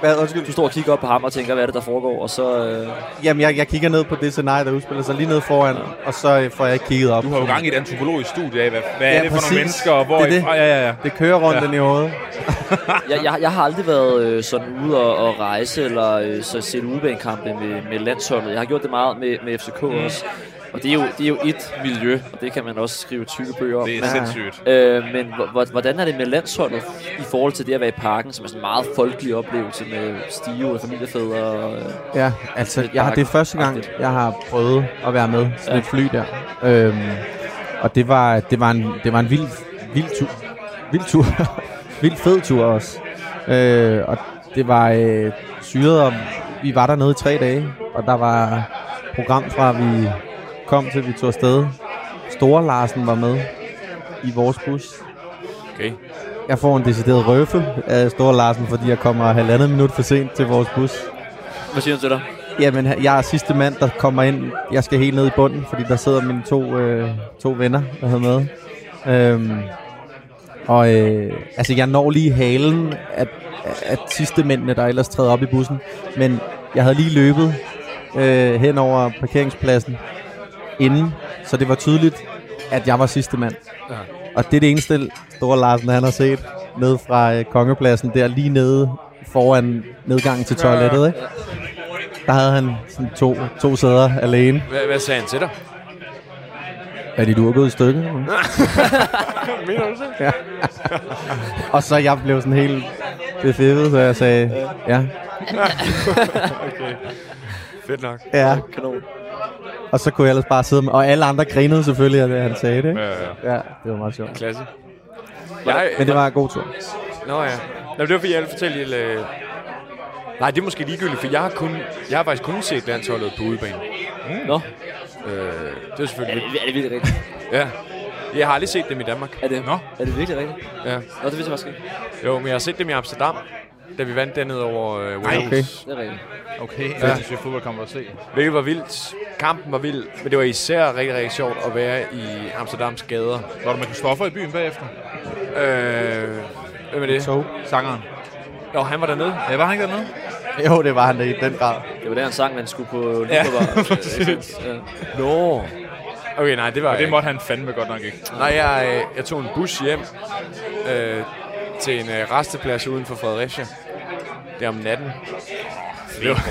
Hvad, undskyld. Du står og kigger op på ham og tænker, hvad er det, der foregår? Og så... Øh, Jamen, jeg, jeg kigger ned på det scenarie, der udspiller sig lige ned foran, og så øh, får jeg kigget op. Du har jo gang i et antropologisk studie af, hvad, hvad Ja, er det for præcis. nogle mennesker, og hvor... Det er det. Ah, ja, ja, ja. Det kører rundt ja. i hovedet. jeg, jeg, jeg har aldrig været øh, sådan ude og, og rejse eller øh, så set udebanekampe med, med landsholdet. Jeg har gjort det meget med, med FCK mm. også. Og det er, jo, det er jo et miljø, og det kan man også skrive tykke bøger om. Det er Men- sindssygt. Øh, men hvor- hvor- hvordan er det med landsholdet i forhold til det at være i parken, som er sådan en meget folkelig oplevelse med stive og familiefædre? Og, øh, Ja, altså, jeg har, det er første gang, jeg har prøvet at være med sådan Ja. et fly der. Øhm, og det var, det var en, det var en vild, vild tur. Vild tur. vild fed tur også. Øh, og det var øh, syret, og vi var dernede i tre dage. Og der var program fra, vi kom til, vi tog afsted. Store Larsen var med i vores bus. Okay. Jeg får en decideret røffel af Store Larsen, fordi jeg kommer halvandet minut for sent til vores bus. hvad siger du til dig? Jamen, jeg er sidste mand, der kommer ind. Jeg skal helt ned i bunden, fordi der sidder mine to, øh, to venner, der havde med. Øhm, og øh, altså, jeg når lige halen af, af sidste mændene, der ellers træder op i bussen. Men jeg havde lige løbet øh, hen over parkeringspladsen inden, så det var tydeligt, at jeg var sidste mand. Ja. Og det er det eneste, Store Larsen han har set ned fra øh, Kongepladsen, der lige nede foran nedgangen til toilettet. Ikke? Der havde han sådan to, to sæder alene. Hvad, hvad sagde han til dig? Er de du er gået i stykker? Mener du det? ja. Og så jeg blev sådan helt befippet, så jeg sagde, ja, Fedt nok. ja. Kanon. Og så kunne jeg ellers bare sidde med, og alle andre grinede selvfølgelig af det, han sagde det. Ikke? Ja, ja. Ja, det var meget sjovt. Klasse. Jeg, Men det var en god tur. Nå ja. Nå, det var fordi, jeg ville fortælle lidt... Øh... Nej, det er måske ligegyldigt, for jeg har, kun, jeg har faktisk kun set landsholdet på udebane. Nå, Øh, det er er selvfølgelig det, er det virkelig rigtigt? Ja. Jeg har aldrig set dem i Danmark. Er det, Nå. er det virkelig rigtigt? Ja. Nå, det vidste jeg faktisk ikke. Jo, men jeg har set dem i Amsterdam, da vi vandt dernede over øh, Wales. okay. Det er rigtigt. Okay, ja. jeg synes, fodbold kommer at se. Hvilket var vildt. Kampen var vild, men det var især rigtig, rigtig sjovt at være i Amsterdams gader. Var du med Christoffer i byen bagefter? Øh, hvem er det? Så. Sangeren. Nå, han var dernede. Ja, var han ikke dernede? Jo, det var han da i den grad. Det var der, han sang, man skulle på Ja, Liverpool. ja. Nå. Okay, nej, det var Og det måtte han fandme godt nok ikke. ikke. Nej, jeg, øh, jeg tog en bus hjem øh, til en øh, resteplads uden for Fredericia. Der om natten. Det var.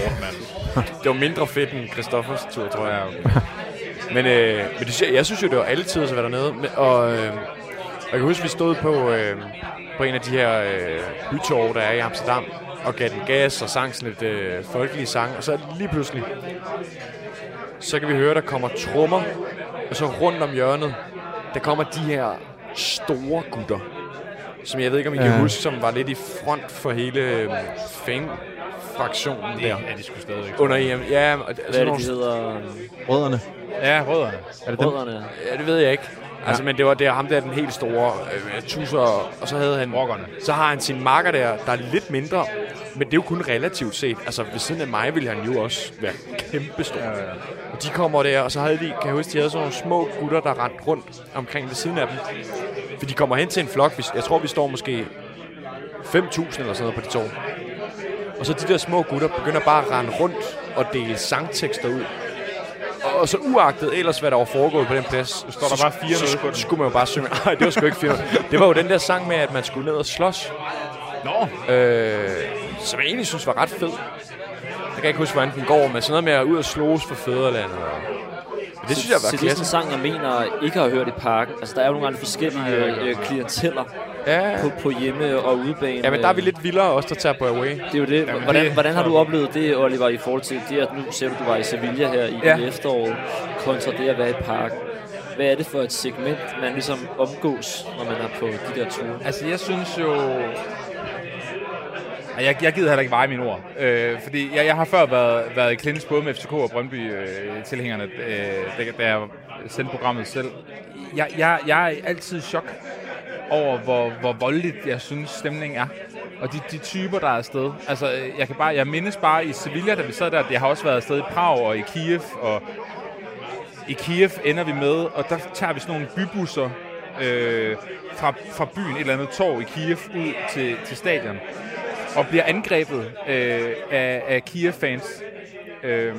Det var mindre fedt end Christoffers tur, tror jeg. Men, øh, men det, jeg synes jo, det var alle tider at være dernede. Og øh, jeg kan huske, vi stod på, øh, på en af de her øh, bytorve, der er i Amsterdam, og gav den gas og sang sådan lidt øh, folkelige sang. Og så lige pludselig, så kan vi høre, der kommer trommer, og så rundt om hjørnet, der kommer de her store gutter, som jeg ved ikke, om I kan Ja. huske, som var lidt i front for hele øh, fan-fraktionen Det der. er de sgu stadigvæk. Under EM. Ja, og, Hvad er det, de hedder? Rødderne. Ja, rødderne. Er det dem? Rødderne. Ja, det ved jeg ikke. Altså, men det var der, ham der, den helt store øh, tusser, og så havde han... Rockerne. Så har han sin marker der, der er lidt mindre, men det er jo kun relativt set. Altså, ved siden af mig ville han jo også være kæmpestor. Ja, ja. Og de kommer der, og så havde de, kan jeg huske, de havde sådan nogle små gutter, der rendte rundt omkring ved siden af dem. For de kommer hen til en flok, jeg tror, vi står måske 5.000 eller sådan noget på de to. Og så de der små gutter begynder bare at rende rundt og dele sangtekster ud. Og- så uagtet ellers, hvad der var foregået på den plads, står der bare 4-0 så, så skulle man jo bare synge. Nej, det var sgu ikke 4 Det var jo den der sang med, at man skulle ned og slås. Nå, Øh, som jeg egentlig synes var ret fed. Jeg kan ikke huske, hvordan den går, men sådan noget med at ud og slås for fædrelandet. Og Det synes jeg var Så det er sådan en klasse. sang, jeg mener ikke har hørt i parken. Altså, der er jo nogle gange forskellige øh, klienteller Ja, på, på hjemme- og udebane. ja, men der er vi lidt vildere også, der tager på away. Det er jo det. Jamen, hvordan, det- hvordan har du oplevet det, Oliver, i forhold til det, at nu ser du, du var i Sevilla her i, Ja. i efteråret, kontra det at være i parken? Hvad er det for et segment, man ligesom omgås, når man er på de der ture? Altså, jeg synes jo... Ej, Jeg, jeg gider heller ikke veje mine ord. Øh, fordi jeg, jeg har før været, været i clinch både med FCK og Brøndby-tilhængerne, øh, øh, da, da jeg sendte programmet selv. Jeg, jeg, jeg er altid i chok over, hvor, hvor voldeligt jeg synes stemningen er. Og de, de typer, der er afsted. Altså, øh, jeg, kan bare, jeg mindes bare i Sevilla, da vi sad der, jeg har også været afsted i Prag og i Kiev, og i Kiev ender vi med, og der tager vi sådan nogle bybusser øh, fra, fra byen, et eller andet torv i Kiev, ud til, til stadion, og bliver angrebet øh, af, af Kiev-fans øh,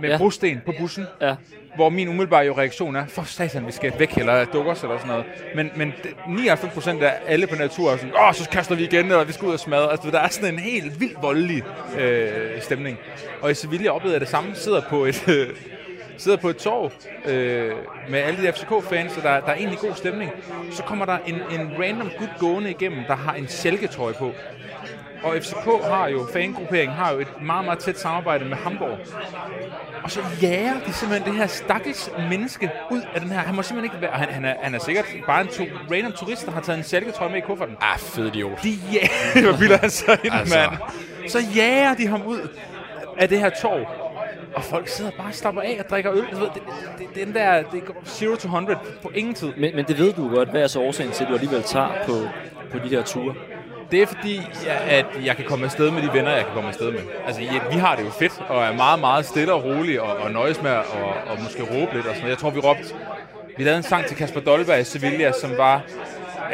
med Ja. brosten på bussen. Ja. Hvor min umiddelbare jo reaktion er, for satan, vi skal væk, eller dukke os, eller sådan noget. Men, men det- 99 procent af alle på natur er sådan, åh, så kaster vi igen, eller vi skal ud og smadre. Altså, der er sådan en helt vildt voldelig øh, stemning. Og i Sevilla oplevede jeg det samme, sidder på et, øh, sidder på et torv øh, med alle de FCK-fans, og der, der er egentlig god stemning. Så kommer der en, en random gut gående igennem, der har en silketrøje på. Og FCK har jo, fangrupperingen har jo et meget, meget tæt samarbejde med Hamburg. Og så jager de simpelthen det her stakkels menneske ud af den her. Han må simpelthen ikke være... Han, han, er, han er sikkert bare en to, random turist, der har taget en silketrøje med i kufferten. Ah, fed idiot. De jager... Hvor bilder han så ind, Altså. mand. Så jager de ham ud af det her torv. Og folk sidder bare og slapper af og drikker øl. Du ved, det, det, den der, det går 0 to 100 på ingen tid. Men, men det ved du godt. Hvad er så årsagen til, at du alligevel tager på, på de her ture? Det er fordi, at jeg kan komme afsted med de venner, jeg kan komme afsted med. Altså, ja, vi har det jo fedt, og er meget, meget stille og rolige, og, og nøjes med at og, og måske råbe lidt og sådan noget. Jeg tror, vi råbte... Vi lavede en sang til Kasper Dolberg i Sevilla, som var...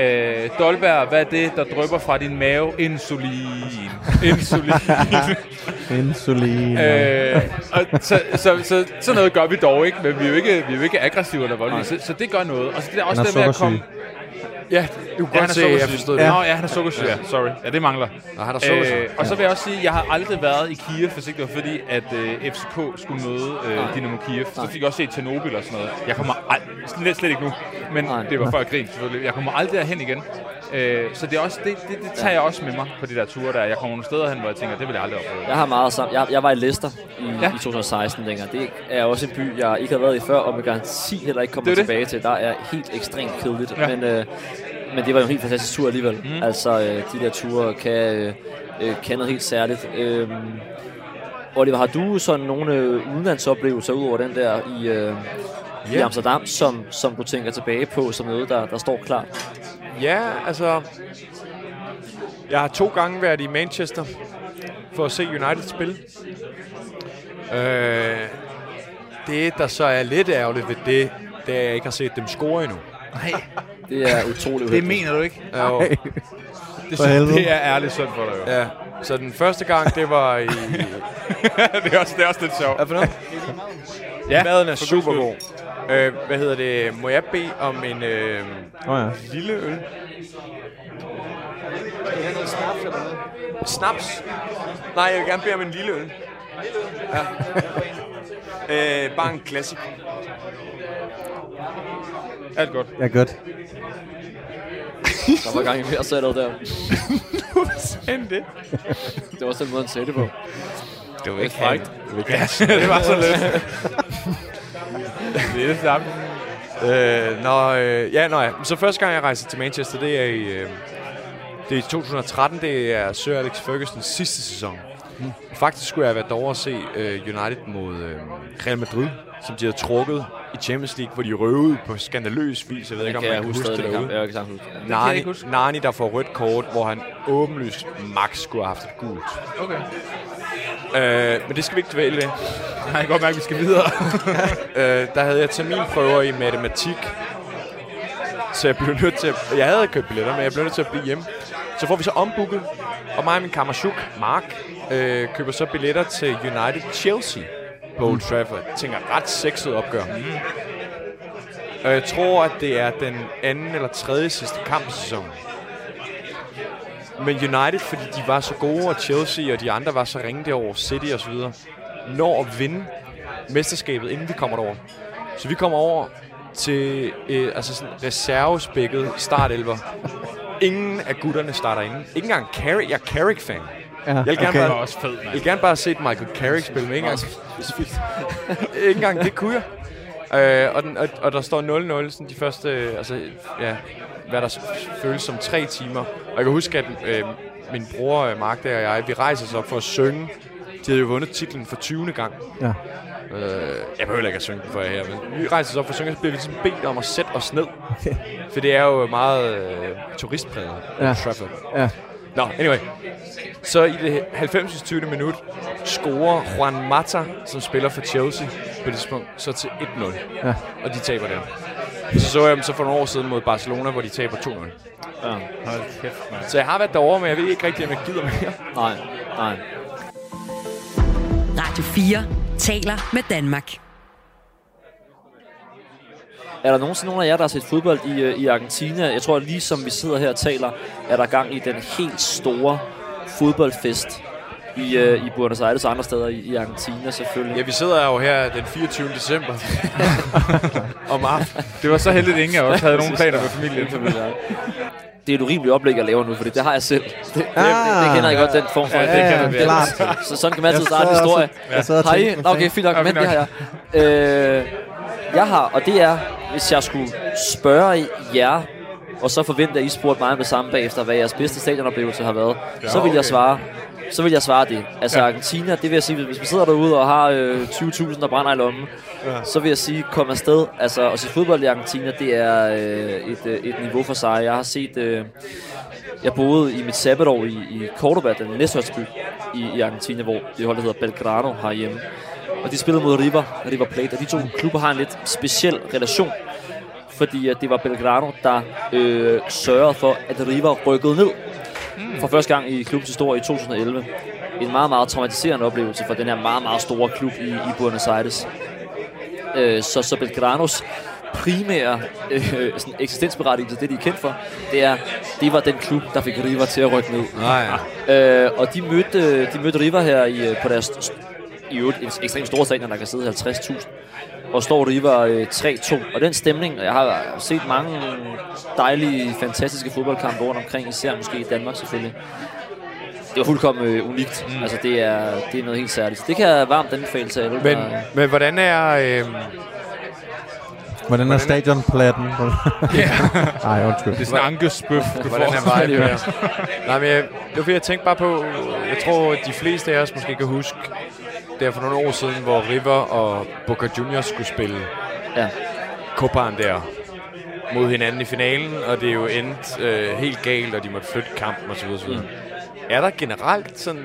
Øh, Dolberg, hvad er det, der drypper fra din mave? Insulin. Insulin. Insulin. øh, og så, så, så, sådan noget gør vi dog ikke, men vi er jo ikke, vi er jo ikke aggressive eller voldelige, så, så det gør noget. Og så det er også det med at komme... Ja, du kan Ja, godt se, jeg forstod det. Ja. Nå, ja, han er sukkersyg, ja. Sorry. Ja, det mangler. Nå, han er sukkersyg. Øh, og så vil jeg også sige, at jeg har aldrig været i Kiev, hvis ikke det var fordi, at øh, FCK skulle møde øh, Dynamo Kiev. Så fik jeg også set Tjernobyl og sådan noget. Jeg kommer aldrig, slet, slet ikke nu, men Nej. det var før krig selvfølgelig. Jeg kommer aldrig derhen igen. Øh, så det, er også, det, det, det tager jeg også med mig på de der ture der. Jeg kommer nogle steder hen, hvor jeg tænker, det vil jeg aldrig opleve. Jeg har meget sammen. Jeg, jeg var i Leicester i, ja. I 2016 dengang. Det er også en by, jeg ikke har været i før, og med garanti heller ikke kommer er det. tilbage til. Der er helt ekstremt kedeligt. Ja. Men, øh, men det var jo en helt fantastisk tur alligevel. Mm. Altså, øh, de der ture kan, øh, øh, kan noget helt særligt. Øh, Oliver, har du sådan nogle øh, udenlandsoplevelser ud over den der i, øh, i Ja. Amsterdam, som, som du tænker tilbage på som noget, der, der står klart? Ja, altså... Jeg har to gange været i Manchester for at se United spille. Øh, det, der så er lidt ærgerligt ved det, det er, at jeg ikke har set dem score endnu. Nej, Det er utroligt det mener du ikke. Jo, Det, For synes, helvede. det er ærligt synd for dig jo. ja. Så den første gang, det var i... det, er også, det er også lidt sjovt. Hvad for noget? Ja, Maden er for super guds god. Øh, hvad hedder det? Må jeg bede om en øh, Åh ja. lille øl? Snaps? Nej, jeg vil gerne bede om en lille øl. Ja. Øh, bare en classic. Alt godt. Ja, godt. Der var gang i mere sættet der. End det. Det var sådan en måde, han sagde det på. Det var ikke frækt. det var så lidt. det er det samme. Øh, nå, øh, ja, nå ja. Så første gang, jeg rejser til Manchester, det er i, øh, det er i 2013. Det er Sir Alex Fergusons sidste sæson. Mm. Faktisk skulle jeg have været derovre og se øh, United mod øh, Real Madrid, som de havde trukket i Champions League, hvor de røvede på skandaløs vis. Jeg ved ikke, om man jeg kan huske det derude. Jeg kan Nani, ikke huske. Nani, der får rødt kort, hvor han åbenlyst max skulle have haft et gult. Okay. Øh, men det skal vi ikke dvæle ved. Jeg kan godt mærke, at vi skal videre. øh, der havde jeg terminprøver i matematik. Så jeg blev nødt til at... Jeg havde købt billetter, men jeg blev nødt til at blive hjemme. Så får vi så ombooket, og mig og min kammerchuk, Mark, øh, køber så billetter til United Chelsea på Old Trafford. Jeg tænker, ret sexet opgør. Mm. Og jeg tror, at det er den anden eller tredje sidste kamp i sæsonen. Men United, fordi de var så gode, og Chelsea og de andre var så ringe derovre, City og så videre, når at vinde mesterskabet, inden vi kommer derover. Så vi kommer over til øh, altså sådan reservespækket startelver. Ingen af gutterne starter inde. Ikke engang Carrick. Jeg er Carrick-fan. Ja, Jeg vil gerne, okay. Bare, også fed, jeg vil gerne bare set Michael Carrick spille, men ikke engang, ikke engang det kunne jeg. Øh, og, den, og, og der står 0-0 sådan de første, øh, altså, ja, hvad der føles som tre timer. Og jeg kan huske, at øh, min bror øh, Mark der og jeg, vi rejser os op for at synge. De havde jo vundet titlen for 20. gang. Ja. Øh, jeg behøver ikke at synge den for jer her, men vi rejser os op for at synge, så bliver vi ligesom bedt om at sætte os ned. For det er jo meget øh, turistpræget, Ja. ja. Trafford. Ja. Nå, anyway. Så i det 90. 20. minut scorer Juan Mata, som spiller for Chelsea på det tidspunkt, så til 1-0. Ja. Og de taber den. Så så jeg dem så for nogle år siden mod Barcelona, hvor de taber 2-0. Ja. Hold kæft, mand. Så jeg har været derovre, men jeg ved ikke rigtig, om jeg gider mere. Nej, nej. Radio 4 taler med Danmark. Er der nogensinde nogen af jer, der har set fodbold i, øh, i Argentina? Jeg tror, at lige som vi sidder her og taler, er der gang i den helt store fodboldfest i, øh, i Buenos Aires og andre steder i, i Argentina selvfølgelig. Ja, vi sidder jo her den 24. december. om aftenen. Det var så heldigt, at ingen af os havde nogen planer med familien. Det er et urimeligt oplæg, jeg laver nu, for det har jeg selv. Det, det, det, det Ah. kender jeg godt, den form for... Ja, det kender vi alle. klart. Så sådan kan man altid starte en historie. også- Har I? Nå, Okay, fint nok, Ja, men det har jeg. Øh, jeg har, og det er, hvis jeg skulle spørge jer, og så forvente, at I spurgte mig det samme bagefter, hvad jeres bedste stadionoplevelse har været, så vil jeg okay. svare, så vil jeg svare det. Altså Ja. Argentina, det vil jeg sige, hvis man sidder derude og har øh, 20.000, der brænder i lommen, ja. så vil jeg sige, kom afsted. Altså, at se fodbold i Argentina, det er øh, et, øh, et niveau for sig. Jeg har set... Øh, jeg boede i mit sabbatår i, i Cordoba, den næststørste by i, i Argentina, hvor det hold, der hedder Belgrano, har hjemme. Og de spillede mod River, River Plate, og de to klubber har en lidt speciel relation. Fordi at det var Belgrano, der øh, sørgede for, at River rykkede ned for første gang i klubbens historie i 2011. En meget, meget traumatiserende oplevelse for den her meget, meget store klub i, i Buenos Aires. Øh, så, så Belgranos primære øh, sådan eksistensberettigelse, det de er kendt for, det er, det var den klub, der fik River til at rykke ned. Nej, ja. Øh, og de mødte, de mødte River her i, øh, på deres i øvrigt ekstremt store stadion, der kan sidde 50.000. Og står River øh, 3-2. Og den stemning, og jeg har set mange dejlige, fantastiske fodboldkampe rundt omkring, især måske i Danmark selvfølgelig. Det var fuldkommen øh, unikt. Mm. Altså, det er, det er noget helt særligt. Så det kan jeg varmt anbefale til alle. Men, der- men hvordan er... Øh, Hvordan er stadionplatten? Nej, undskyld. Det er sådan en ankesbøf, du hvordan er viben her? Nej, men jeg, det var fordi, jeg tænkte bare på... Jeg tror, at de fleste af os måske kan huske, der for nogle år siden, hvor River og Boca Juniors skulle spille ja. Copaen der mod hinanden i finalen, og det er jo endt øh, helt galt, og de måtte flytte kampen osv. osv. Mm. Er der generelt sådan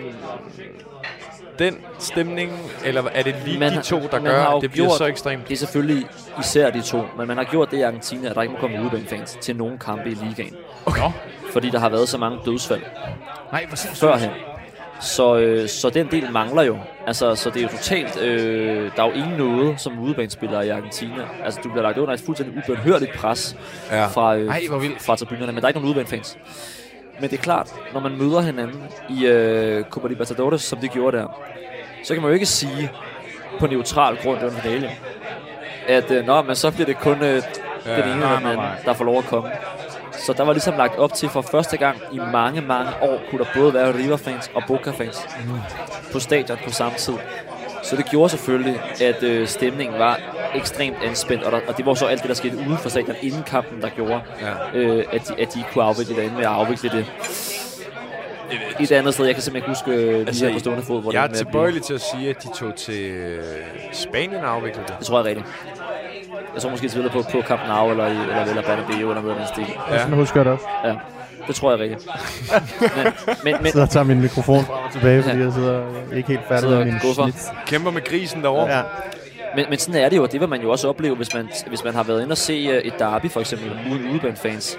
den stemning, eller er det lige Man de to, der gør, at det bliver gjort- så ekstremt? Det er selvfølgelig især de to, men man har gjort det i Argentina, at der ikke må komme udebanefans til nogen kampe i ligaen. Okay. Fordi der har været så mange dødsfald Nej, hvor førhen. Så, øh, så den del mangler jo. Altså, så det er jo totalt... Øh, der er jo ingen noget som udebanespiller i Argentina. Altså, du bliver lagt under et fuldstændig ubehørligt pres Ja. fra, øh, Ej, fra tribunerne, men der er ikke nogen udebanefans. Men det er klart, når man møder hinanden i øh, Copa Libertadores, som de gjorde der, så kan man jo ikke sige på neutral grund, det var en finale, at øh, nå, men så bliver det kun øh, ja, den ene eller den anden, der får lov at komme. Så der var ligesom lagt op til for første gang i mange, mange år, kunne der både være River-fans og Boca-fans mm. på stadion på samme tid. Så det gjorde selvfølgelig, at øh, stemningen var ekstremt anspændt, og, der, og det var så alt det, der skete uden for stadion inden kampen, der gjorde, Ja. øh, at, de, at de ikke kunne afvikle det, med at afvikle det et andet sted. Jeg kan simpelthen ikke huske øh, lige Altså, her på stående fod, hvor Jeg er tilbøjelig til at sige, at de tog til øh, Spanien og afviklede det. Det tror jeg er rigtigt. Jeg tror måske, de spiller på, på Camp Nou, eller, i, eller, eller Bernabeu, eller noget af den stil. Ja. Sådan husker jeg det også. Ja, det tror jeg rigtigt. men, men, men, sidder og tager min mikrofon frem og tilbage, fordi jeg sidder jeg er ikke helt færdig Sidder med min snit. Kæmper med grisen derovre. Ja. Men, men sådan er det jo, og det vil man jo også opleve, hvis man, hvis man har været inde og se øh, et derby, for eksempel, uden udebanefans.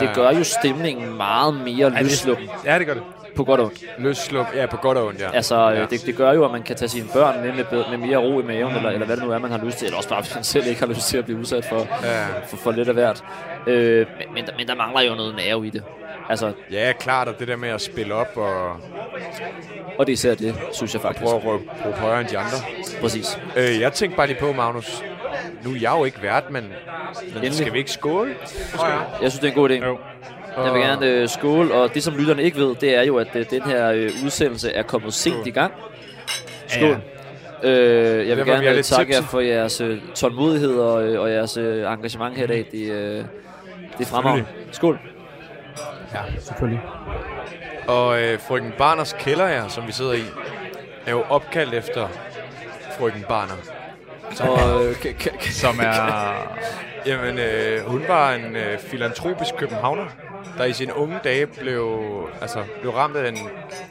Det gør jo stemningen meget mere løsluppen, Ja, det gør det. på godt og ondt. Løssluk. Ja, på godt og ondt, ja. Altså, ja. ja. det, det gør jo, at man kan tage sine børn med med, med mere ro i maven, eller, eller hvad det nu er, man har lyst til. Eller også bare, hvis man selv ikke har lyst til at blive udsat for, Ja. for, for lidt af hvert. Øh, men, men, der, men der mangler jo noget nerve i det. Altså, Ja, klart, og det der med at spille op og og det er især det, synes jeg faktisk. prøve at råbe, råbe højere end de andre. Præcis. Øh, jeg tænkte bare lige på, Magnus. nu er jeg jo ikke vært, men, men skal vi ikke skåle? Tror jeg. Synes, det er en god idé. Jo. Jeg vil gerne øh, skåle, og det som lytterne ikke ved, det er jo, at øh, den her øh, udsendelse er kommet sent i gang. Skål. Øh, jeg vil Derfor, er gerne øh, takke jer for jeres øh, tålmodighed og, øh, og jeres øh, engagement her i dag. Det, øh, det er fremragende. Skål. Selvfølgelig. Og øh, frøken Barners kælder her, som vi sidder i, er jo opkaldt efter frøken Barner. Og, øh, k- k- k- Som er... Jamen, øh, hun var en øh, filantropisk københavner, der i sine unge dage blev, altså, blev ramt af en,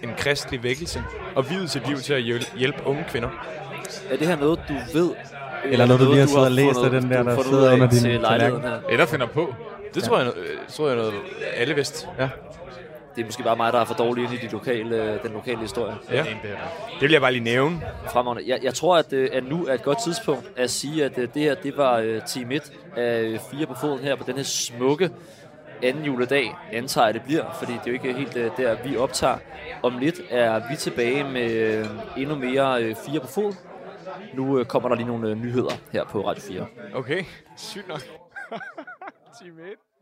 en kristelig vækkelse og videt sit liv til at hjæl- hjælpe unge kvinder. er det her noget, du ved? Eller noget, du lige har siddet og læst af den der, der sidder under din her. Eller finder på. Det tror jeg, øh, tror jeg noget, alle vidste. Det er måske bare mig, der er for dårlig inde i de lokale, den lokale historie. Ja. Det vil jeg bare lige nævne. Fremragende. Jeg, jeg tror, at, øh, at nu er et godt tidspunkt at sige, at øh, det her det var øh, Team 1 af øh, fire på foden her på den her smukke anden juledag, antager jeg det bliver, fordi det er jo ikke helt øh, der, vi optager. Om lidt er vi tilbage med øh, endnu mere øh, fire på fod. Nu øh, kommer der lige nogle øh, nyheder her på Radio 4. Okay, sygt nok. Team 1.